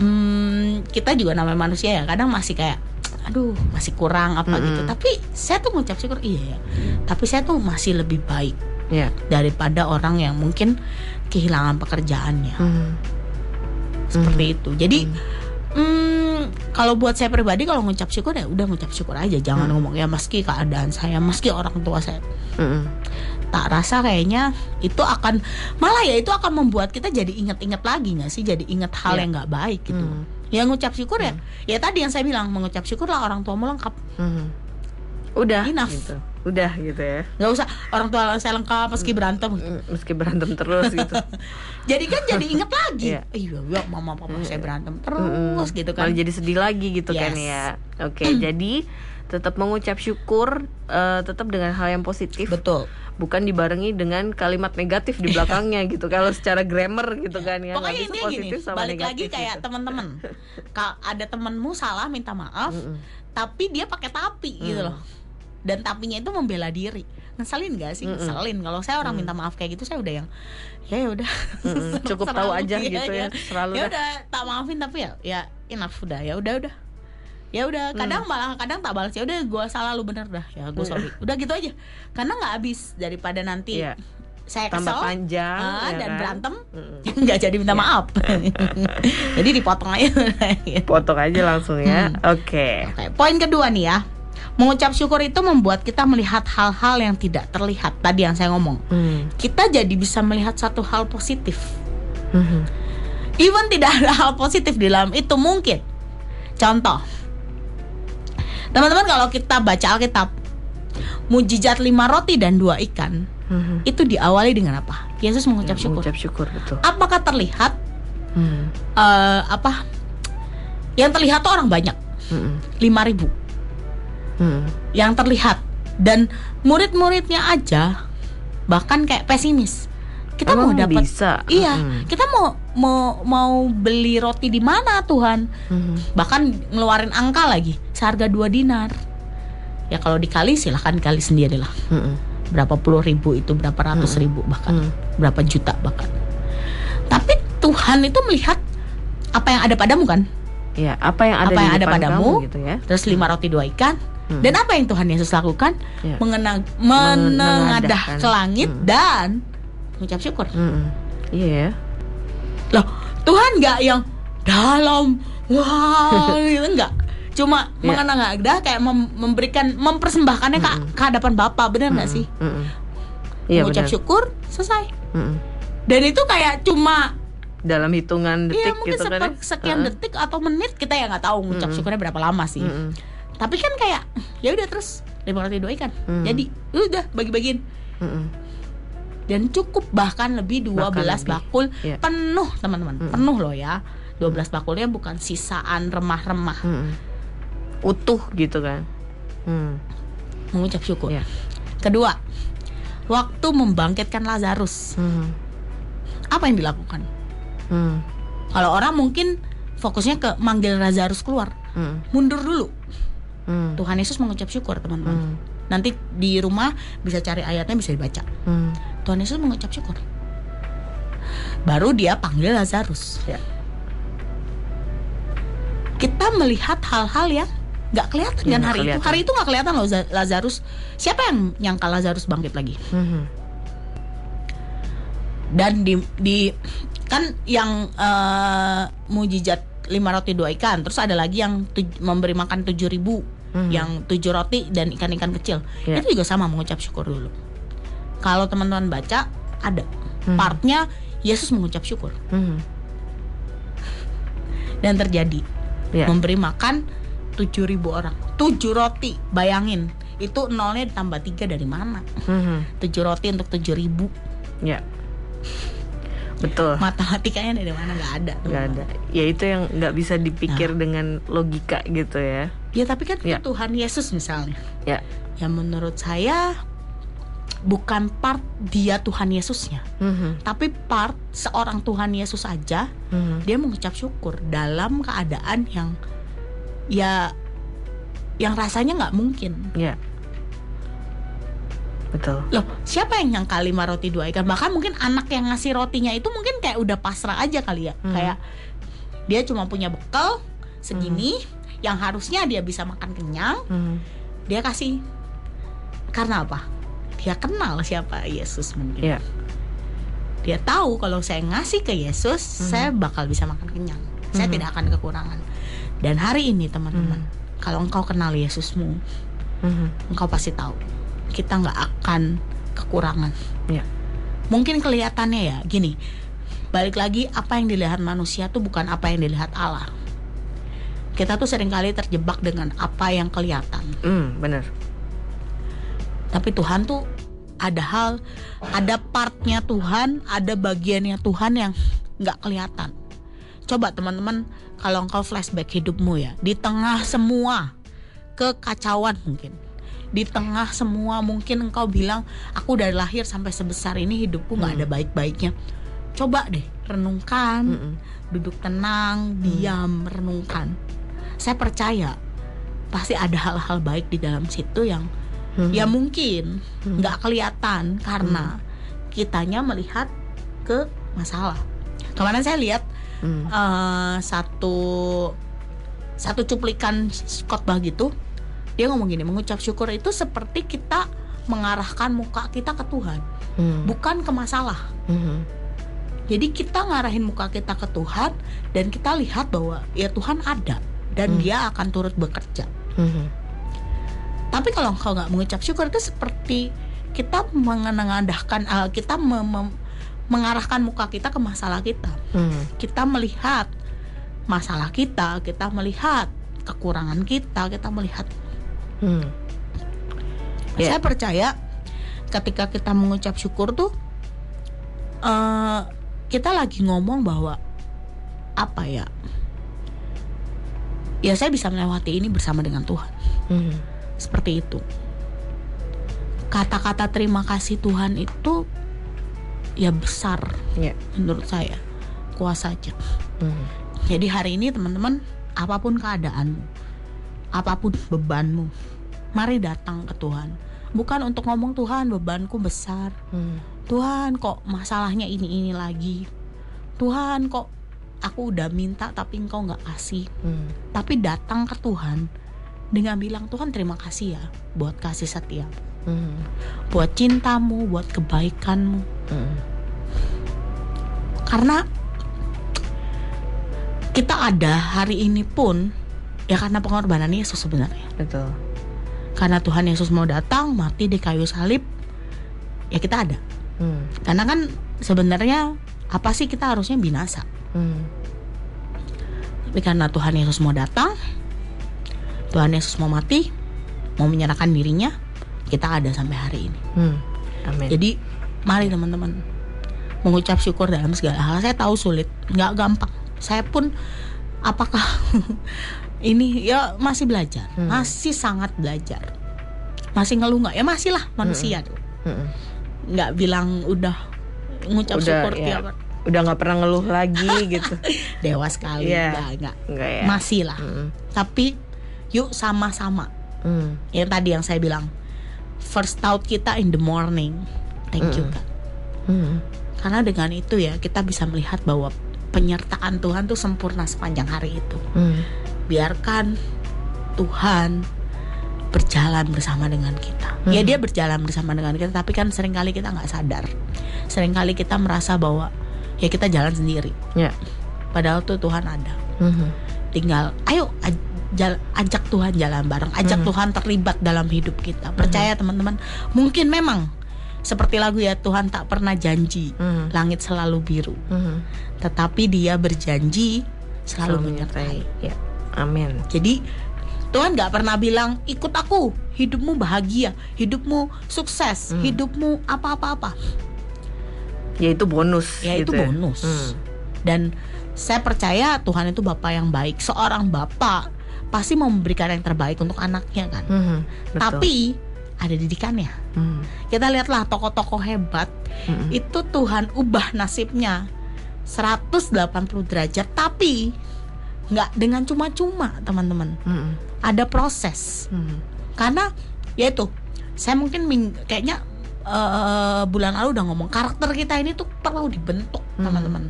hmm, kita juga namanya manusia ya kadang masih kayak aduh masih kurang apa Mm-mm. gitu tapi saya tuh ngucap syukur iya ya tapi saya tuh masih lebih baik Ya. daripada orang yang mungkin kehilangan pekerjaannya Hmm. seperti itu jadi hmm, kalau buat saya pribadi kalau ngucap syukur ya udah ngucap syukur aja jangan ngomong ya meski keadaan saya meski orang tua saya Hmm. tak rasa kayaknya itu akan malah ya itu akan membuat kita jadi inget-inget lagi nggak sih jadi inget hal Iya. yang nggak baik gitu Hmm. Ya ngucap syukur ya ya tadi yang saya bilang mengucap syukurlah orang tuamu lengkap Hmm. Udah Enough. gitu. Udah gitu ya. nggak usah orang tua saya lengkap meski berantem Hmm, Meski berantem terus gitu. jadi kan jadi inget lagi Iya. iya ya, mama papa saya berantem terus gitu kan Malah jadi sedih lagi gitu kan Yes. ya. Oke, jadi tetap mengucap syukur eh, tetap dengan hal yang positif betul bukan dibarengi dengan kalimat negatif di belakangnya gitu kalau secara grammar gitu kan ya pokoknya ini gini positif sama balik lagi kayak gitu. teman-teman kalau ada temenmu salah minta maaf Mm-mm. tapi dia pakai tapi gitu Mm. loh dan tapinya itu membela diri ngeselin gak sih Mm-mm. ngeselin kalau saya orang Mm. minta maaf kayak gitu saya udah yang ya ya udah Mm-mm, cukup tahu aja gitu iya. ya selalu ya dah. udah tak maafin tapi ya ya enough udah ya udah udah ya udah kadang malah kadang tak balas ya udah gue salah lu bener dah ya gue Mm. sorry udah gitu aja karena nggak habis daripada nanti Iya. saya tambah kesel panjang ah, ya dan kan? berantem Mm-mm. nggak jadi minta Iya. maaf jadi dipotong aja potong aja langsung ya Hmm. oke Oke, poin kedua nih ya. Mengucap syukur itu membuat kita melihat hal-hal yang tidak terlihat. Tadi yang saya ngomong. Hmm. Kita jadi bisa melihat satu hal positif. Mhm. Even tidak ada hal positif di dalam itu mungkin. Contoh. Teman-teman kalau kita baca Alkitab, mujizat lima roti dan dua ikan Mhm. itu diawali dengan apa? Yesus mengucap syukur. mengucap syukur betul Apakah terlihat Hmm. eh, apa? Yang terlihat tuh orang banyak, Mhm. lima ribu. Mhm. yang terlihat dan murid-muridnya aja bahkan kayak pesimis kita mau Emang dapat bisa iya Mhm. kita mau mau mau beli roti di mana Tuhan Mhm. bahkan ngeluarin angka lagi seharga dua dinar ya kalau dikali silahkan kali sendirilah Mhm. berapa puluh ribu itu berapa ratus ribu bahkan Mhm. berapa juta bahkan tapi Tuhan itu melihat apa yang ada padamu kan ya apa yang ada Apa di yang ada padamu? kamu gitu ya terus lima roti dua ikan Hmm. dan apa yang Tuhan Yesus lakukan Ya. mengenang menengadah ke langit Hmm. dan mengucap syukur iya ya loh Tuhan nggak yang dalam wah gitu enggak cuma Ya. mengenang kayak mem- memberikan mempersembahkannya ke, ke hadapan Bapa benar nggak sih Mhm. iya mengucap benar syukur selesai Mhm. dan itu kayak cuma dalam hitungan Iya detik mungkin gitu kan ya? sekian Heeh. detik atau menit kita ya nggak tahu mengucap Mm-mm. syukurnya berapa lama sih Mhm. tapi kan kayak ya udah terus lima roti dua ikan Hmm. jadi udah bagi-bagiin Mhm. Dan cukup bahkan lebih 12 lebih. bakul Iya. penuh teman-teman Mm-mm. penuh loh ya 12 bakulnya bukan sisaan remah-remah Mhm. utuh gitu kan Hmm. mengucap syukur Iya. kedua waktu membangkitkan Lazarus Mhm. apa yang dilakukan Mhm. kalau orang mungkin fokusnya ke manggil Lazarus keluar Mhm. mundur dulu Mhm. Tuhan Yesus mengucap syukur teman-teman Mhm. Nanti di rumah bisa cari ayatnya bisa dibaca Mhm. Tuhan Yesus mengucap syukur baru dia panggil Lazarus Ya. kita melihat hal-hal yang nggak kelihatan kan nggak hari itu kelihatan. hari itu nggak kelihatan loh Za- Lazarus siapa yang nyangka Lazarus bangkit lagi Mhm. dan di di kan yang eh, mujizat lima roti dua ikan terus ada lagi yang tuj- memberi makan tujuh ribu Mhm. yang tujuh roti dan ikan-ikan kecil Ya. itu juga sama mengucap syukur dulu kalau teman-teman baca ada Mhm. partnya Yesus mengucap syukur Mhm. dan terjadi Ya. memberi makan 7000 orang tujuh roti bayangin itu nolnya ditambah tiga dari mana Mhm. tujuh roti untuk 7000 Ya. Betul. matematikanya dari mana nggak ada Nggak ada. Ya itu yang nggak bisa dipikir dengan logika gitu ya. ya tapi kan Ya. Tuhan Yesus misalnya Ya. yang menurut saya bukan part dia Tuhan Yesusnya Mhm. tapi part seorang Tuhan Yesus aja Mhm. dia mengucap syukur dalam keadaan yang ya yang rasanya nggak mungkin Ya. Betul. loh siapa yang nyangka lima roti dua ikan bahkan mungkin anak yang ngasih rotinya itu mungkin kayak udah pasrah aja kali ya Hmm. kayak dia cuma punya bekal segini yang harusnya dia bisa makan kenyang Mhm. dia kasih karena apa dia kenal siapa Yesus mungkin Ya. dia tahu kalau saya ngasih ke Yesus Hmm. saya bakal bisa makan kenyang saya Mhm. tidak akan kekurangan dan hari ini teman-teman Hmm. kalau engkau kenal Yesusmu Mhm. engkau pasti tahu kita nggak akan kekurangan. Ya. mungkin kelihatannya ya gini. Balik lagi apa yang dilihat manusia tuh bukan apa yang dilihat Allah. Kita tuh sering kali terjebak dengan apa yang kelihatan. Hmm, bener. tapi Tuhan tuh ada hal ada partnya Tuhan ada bagiannya Tuhan yang nggak kelihatan. Coba teman-teman kalau engkau flashback hidupmu ya di tengah semua kekacauan mungkin di tengah semua mungkin engkau bilang aku dari lahir sampai sebesar ini hidupku nggak Hmm. ada baik-baiknya coba deh renungkan Mhm. duduk tenang diam renungkan saya percaya pasti ada hal-hal baik di dalam situ yang Hmm. Ya mungkin Hmm. nggak kelihatan karena kitanya melihat ke masalah. Kemarin saya lihat Hmm. eh, satu satu cuplikan khotbah gitu. Dia ngomong gini, mengucap syukur itu seperti kita mengarahkan muka kita ke Tuhan, Hmm. bukan ke masalah. Hmm. Jadi kita ngarahin muka kita ke Tuhan dan kita lihat bahwa ya Tuhan ada dan Hmm. Dia akan turut bekerja. Hmm. Tapi kalau engkau nggak mengucap syukur itu seperti kita mengenandahkan eh, kita me- me- mengarahkan muka kita ke masalah kita. Hmm. Kita melihat masalah kita, kita melihat kekurangan kita, kita melihat. Hmm. Ya. Saya percaya ketika kita mengucap syukur tuh eh, kita lagi ngomong bahwa apa ya? Ya saya bisa melewati ini bersama dengan Tuhan. Hmm. seperti itu. Kata-kata terima kasih Tuhan itu ya besar Ya. menurut saya kuasanya. Hmm. Jadi hari ini teman-teman apa pun keadaanmu, apa pun bebanmu, mari datang ke Tuhan. Bukan untuk ngomong Tuhan bebanku besar. Hmm. Tuhan kok masalahnya ini ini lagi. Tuhan kok aku udah minta tapi engkau nggak kasih. Hmm. Tapi datang ke Tuhan dengan bilang Tuhan terima kasih ya buat kasih setia, Hmm. buat cintamu, buat kebaikanmu. Hmm. Karena kita ada hari ini pun ya karena pengorbanan Yesus sebenarnya. Betul. Karena Tuhan Yesus mau datang mati di kayu salib, ya kita ada. Hmm. Karena kan sebenarnya apa sih kita harusnya binasa. Hmm. Tapi karena Tuhan Yesus mau datang, Tuhan Yesus mau mati, mau menyerahkan dirinya, kita ada sampai hari ini. Hmm. Amin. Jadi mari teman-teman mengucap syukur dalam segala hal. Saya tahu sulit, nggak gampang. Saya pun apakah ini ya masih belajar, Hmm. masih sangat belajar, masih ngeluh nggak? Ya masih lah manusia tuh. Hmm. Nggak bilang udah ngucap Udah, syukur ya. tiap Udah nggak pernah ngeluh lagi gitu. dewa sekali, Iya. nggak nggak ya. masih lah. Hmm. Tapi yuk sama-sama. Hmm. Yang tadi yang saya bilang first thought kita in the morning. Thank you Mm. Kak. Hmm. Karena dengan itu ya kita bisa melihat bahwa penyertaan Tuhan tuh sempurna sepanjang hari itu. Hmm. Biarkan Tuhan berjalan bersama dengan kita. Ya dia berjalan bersama dengan kita, tapi kan sering kali kita nggak sadar. Seringkali kita merasa bahwa ya kita jalan sendiri. Ya. Padahal tuh Tuhan ada. Hmm. Tinggal ayo ajak Tuhan jalan bareng, ajak Tuhan terlibat dalam hidup kita. Percaya teman-teman, mungkin memang seperti lagu ya Tuhan tak pernah janji Hmm. langit selalu biru. Hmm. tetapi dia berjanji selalu menyertai. Ya. Amin. Jadi Tuhan nggak pernah bilang ikut aku, hidupmu bahagia, hidupmu sukses, Hmm. hidupmu apa-apa-apa. Ya itu bonus. Ya itu gitu bonus. Hmm. Dan saya percaya Tuhan itu Bapak yang baik. Seorang Bapak pasti mau memberikan yang terbaik untuk anaknya kan. Hmm. Betul. Tapi ada didikannya. Hmm. Kita lihatlah tokoh-tokoh hebat Hmm. itu Tuhan ubah nasibnya 180 derajat tapi nggak dengan cuma-cuma teman-teman Hmm. ada proses Hmm. karena ya itu saya mungkin ming- kayaknya eh, bulan lalu udah ngomong karakter kita ini tuh perlu dibentuk Hmm. teman-teman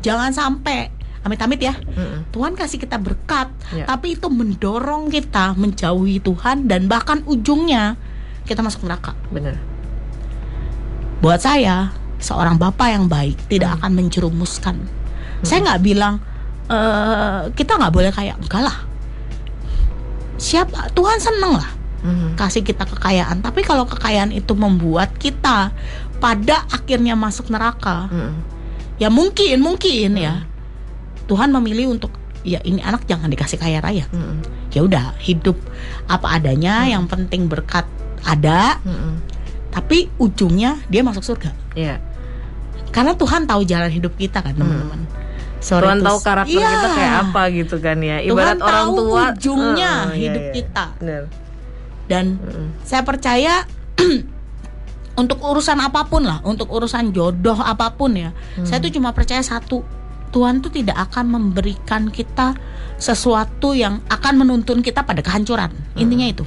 jangan sampai amit-amit ya Hmm. Tuhan kasih kita berkat Ya. tapi itu mendorong kita menjauhi Tuhan dan bahkan ujungnya kita masuk neraka Bener. buat saya seorang bapak yang baik tidak Hmm. akan menjerumuskan saya nggak bilang eh, kita nggak boleh kayak enggak lah. Siapa? Tuhan seneng lah Hmm. kasih kita kekayaan. Tapi kalau kekayaan itu membuat kita pada akhirnya masuk neraka Hmm. ya mungkin mungkin ya. Tuhan memilih untuk ya ini anak jangan dikasih kaya raya. Hmm. ya udah hidup apa adanya yang penting berkat ada. Hmm. tapi ujungnya dia masuk surga. Ya. karena Tuhan tahu jalan hidup kita kan teman-teman Sorry Tuhan tahu karakter Iya. kita kayak apa gitu kan ya. Tuhan Ibarat orang tahu tua ujungnya iya, hidup iya. kita. Bener. dan Mm-mm. saya percaya untuk urusan apa pun lah untuk urusan jodoh apa pun ya Hmm. saya tuh cuma percaya satu Tuhan tuh tidak akan memberikan kita sesuatu yang akan menuntun kita pada kehancuran Hmm. intinya itu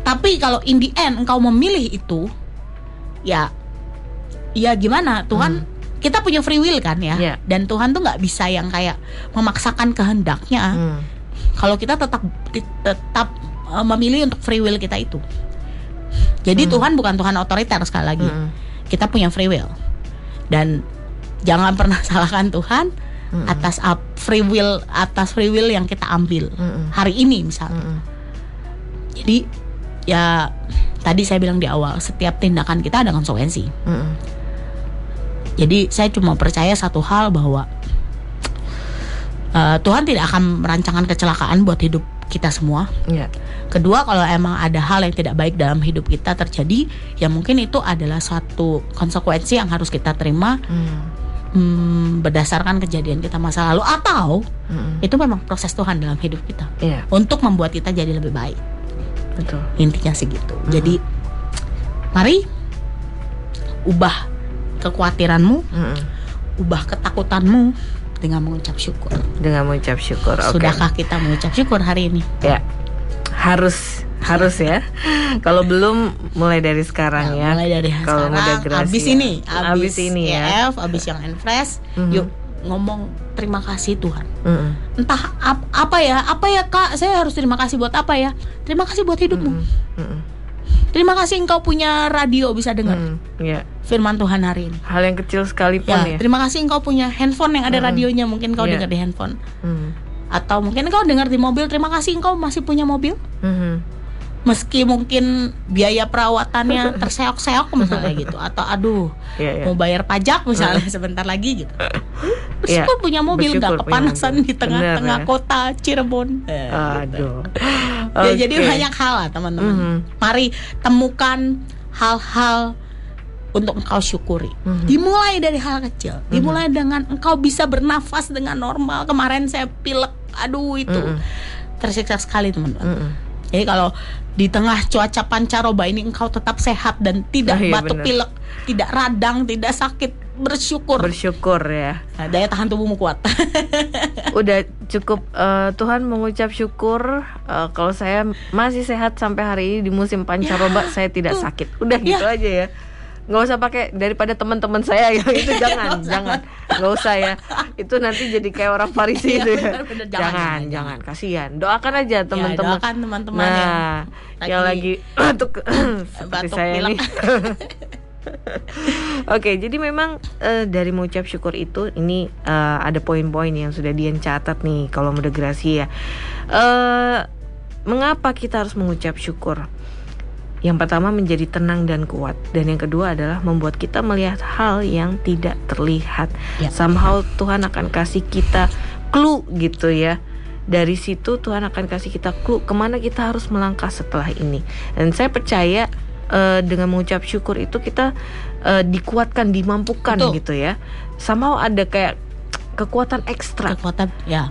Tapi kalau in the end engkau memilih itu, ya, ya gimana Tuhan? Kita punya free will kan ya, Iya. dan Tuhan tuh nggak bisa yang kayak memaksakan kehendaknya. Hmm. Kalau kita tetap tetap uh, memilih untuk free will kita itu. Jadi Tuhan bukan Tuhan otoriter sekali lagi. Mm-mm. Kita punya free will. Dan jangan pernah salahkan Tuhan Mm-mm. atas free will atas free will yang kita ambil Mm-mm. hari ini misalnya. Mm-mm. Jadi ya tadi saya bilang di awal setiap tindakan kita ada konsekuensi. Mm-mm. Jadi saya cuma percaya satu hal bahwa uh, Tuhan tidak akan merancangkan kecelakaan buat hidup kita semua. Ya. Kedua, kalau emang ada hal yang tidak baik dalam hidup kita terjadi, ya mungkin itu adalah suatu konsekuensi yang harus kita terima Mm. hmm, berdasarkan kejadian kita masa lalu atau Mm-mm. itu memang proses Tuhan dalam hidup kita Iya, untuk membuat kita jadi lebih baik. betul. Intinya sih gitu. Jadi mari ubah kekhawatiranmu, Mm-mm. ubah ketakutanmu dengan mengucap syukur. Dengan mengucap syukur. Oke. Sudahkah kita mengucap syukur hari ini? Ya. Harus harus ya. Kalau belum mulai dari sekarang ya. Mulai dari Kalau sekarang, abis ya. ini, Abis ini ya. EF, abis yang Enfresh, Mhm. yuk ngomong terima kasih Tuhan. Mm-mm. Entah ap- apa ya, apa ya kak, saya harus terima kasih buat apa ya? Terima kasih buat hidupmu. Mm-mm. Mm-mm. Terima kasih engkau punya radio bisa dengar Mm, ya. firman Tuhan hari ini. Hal yang kecil sekalipun Ya, ya. terima kasih engkau punya handphone yang ada Mm-mm. radionya, mungkin kau Iya. dengar di handphone. Mm. Atau mungkin engkau dengar di mobil, terima kasih engkau masih punya mobil. Mhm. Meski mungkin biaya perawatannya terseok-seok misalnya gitu atau aduh Ya, ya. mau bayar pajak misalnya sebentar lagi gitu. Bersyukur Iya, punya mobil nggak kepanasan mobil. di tengah-tengah ya. kota Cirebon. Aduh. Ya, jadi banyak hal lah teman-teman. Mhm. Mari temukan hal-hal untuk engkau syukuri. Mhm. Dimulai dari hal kecil. Dimulai dengan engkau bisa bernafas dengan normal. Kemarin saya pilek, aduh itu Mhm. tersiksa sekali teman-teman. Jadi kalau di tengah cuaca pancaroba ini engkau tetap sehat dan tidak Ah, iya, batuk benar. pilek, tidak radang, tidak sakit, bersyukur. Bersyukur ya. Nah, daya tahan tubuhmu kuat. Udah cukup eh, Tuhan mengucap syukur eh, kalau saya masih sehat sampai hari ini di musim pancaroba saya tidak tuh. sakit. Udah gitu Ya. aja ya. Nggak usah pakai daripada teman-teman saya yang itu jangan jangan. Nggak usah ya. Itu nanti jadi kayak orang Farisi Iya, itu ya. Jangan, jangan jangan, kasihan. Doakan aja teman-teman. doakan teman-teman nah yang yang lagi batuk seperti saya nih Oke, jadi memang eh, dari mengucap syukur itu ini eh, ada poin-poin yang sudah Dian catat nih kalau moderasi ya. Eh, mengapa kita harus mengucap syukur? Yang pertama menjadi tenang dan kuat dan yang kedua adalah membuat kita melihat hal yang tidak terlihat. Ya. Somehow Tuhan akan kasih kita clue gitu ya. Dari situ Tuhan akan kasih kita clue ke mana kita harus melangkah setelah ini. Dan saya percaya eh, dengan mengucap syukur itu kita eh, dikuatkan, dimampukan Betul. gitu ya. Somehow ada kayak kekuatan ekstra kekuatan ya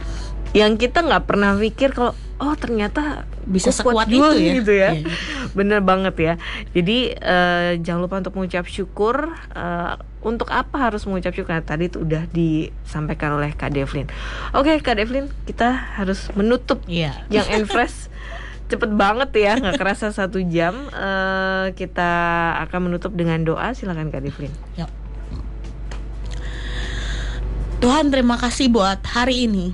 yang kita nggak pernah pikir kalau oh ternyata bisa sekuat itu ya. gitu ya. Iya. Bener banget ya. Jadi eh, jangan lupa untuk mengucap syukur. Eh, untuk apa harus mengucap syukur? Nah, tadi itu udah disampaikan oleh Kak Devlin. Oke Kak Devlin, kita harus menutup Iya. yang Enfresh cepet banget ya, nggak kerasa satu jam. Eh, kita akan menutup dengan doa. Silakan Kak Devlin. Yuk. Tuhan terima kasih buat hari ini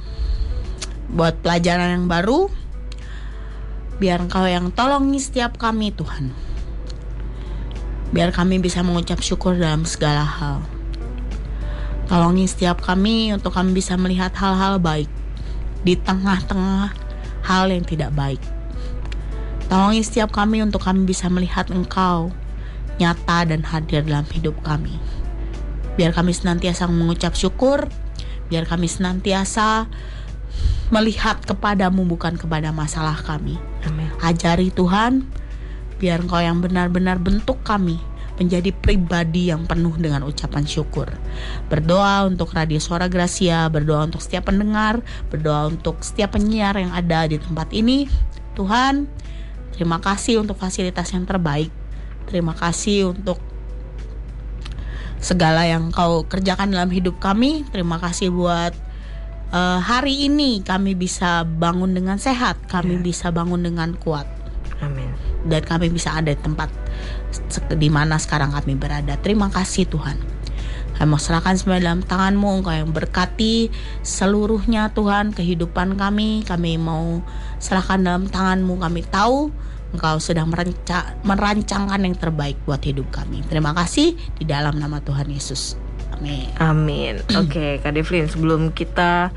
Buat pelajaran yang baru. Biar engkau yang tolongi setiap kami Tuhan. Biar kami bisa mengucap syukur dalam segala hal. Tolongi setiap kami untuk kami bisa melihat hal-hal baik Di tengah-tengah hal yang tidak baik. Tolongi setiap kami untuk kami bisa melihat engkau Nyata dan hadir dalam hidup kami. Biar kami senantiasa mengucap syukur Biar kami senantiasa melihat kepadamu bukan kepada masalah kami Amin. Ajari Tuhan Biar engkau yang benar-benar bentuk kami Menjadi pribadi yang penuh dengan ucapan syukur Berdoa untuk Radio Suara Gracia Berdoa untuk setiap pendengar Berdoa untuk setiap penyiar yang ada di tempat ini Tuhan Terima kasih untuk fasilitas yang terbaik Terima kasih untuk segala yang kau kerjakan dalam hidup kami. Terima kasih buat eh, hari ini kami bisa bangun dengan sehat, kami Ya. bisa bangun dengan kuat. Amin. dan kami bisa ada di tempat di mana sekarang kami berada. Terima kasih Tuhan. Kami mau serahkan semua dalam tanganmu Engkau yang berkati seluruhnya Tuhan kehidupan kami Kami mau serahkan dalam tanganmu Kami tahu Engkau sedang meranca, merancangkan yang terbaik buat hidup kami Terima kasih di dalam nama Tuhan Yesus Amin Amin Oke okay, Kak Devlin sebelum kita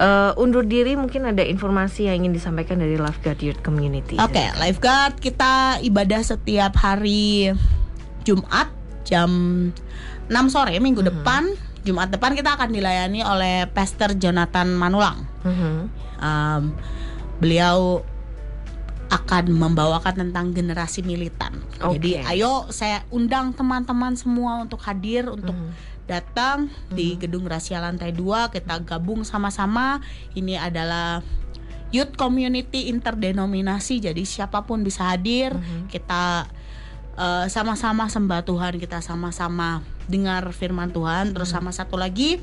uh, undur diri mungkin ada informasi yang ingin disampaikan dari Lifeguard Youth Community Oke okay, Lifeguard kita ibadah setiap hari Jumat jam 6 sore minggu mm -hmm. depan Jumat depan kita akan dilayani oleh Pastor Jonathan Manulang. Mm -hmm. um, beliau akan membawakan tentang generasi militan. Okay. Jadi ayo saya undang teman-teman semua untuk hadir untuk mm -hmm. datang mm -hmm. di gedung Rahasia lantai 2 kita gabung sama-sama. Ini adalah youth community interdenominasi jadi siapa pun bisa hadir. Mm -hmm. Kita uh, sama-sama sembah Tuhan kita sama-sama dengar firman Tuhan terus hmm. sama satu lagi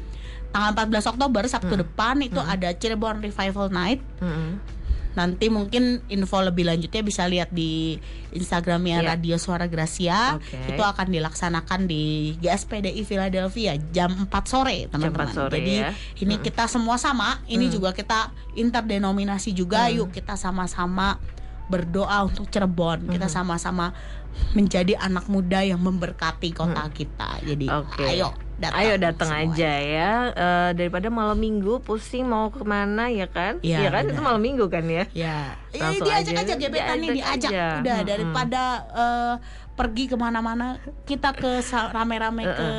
tanggal 14 Oktober Sabtu hmm. depan itu hmm. ada Cirebon Revival Night hmm. Nanti mungkin info lebih lanjutnya bisa lihat di Instagramnya yeah. Radio Suara Gracia. Okay. Itu akan dilaksanakan di GSPDI Philadelphia jam 4 sore, teman-teman. Jadi ya. ini hmm. kita semua sama, ini hmm. juga kita interdenominasi juga. Hmm. Yuk kita sama-sama berdoa untuk Cirebon. Kita mm-hmm. sama-sama menjadi anak muda yang memberkati kota hmm. kita. Jadi okay. ayo datang. Ayo datang aja ya. Uh, daripada malam minggu pusing mau ke mana ya kan? Iya ya kan benar. itu malam minggu kan ya? Ya. Langsung diajak aja, aja gebetan nih diajak. Aja. Udah hmm. daripada uh, pergi ke mana-mana kita ke rame-rame ke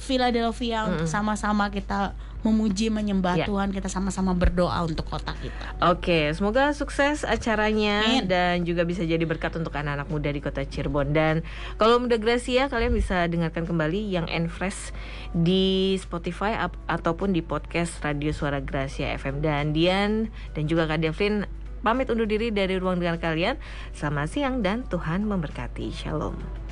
Philadelphia untuk sama-sama kita memuji menyembah yeah. Tuhan kita sama-sama berdoa untuk kota kita. Oke, okay, semoga sukses acaranya Amin. dan juga bisa jadi berkat untuk anak-anak muda di kota Cirebon dan kalau muda Gracia kalian bisa dengarkan kembali yang Enfresh di Spotify ataupun di podcast Radio Suara Gracia FM dan Dian dan juga Kak Devlin pamit undur diri dari ruang dengar kalian. Selamat siang dan Tuhan memberkati. Shalom.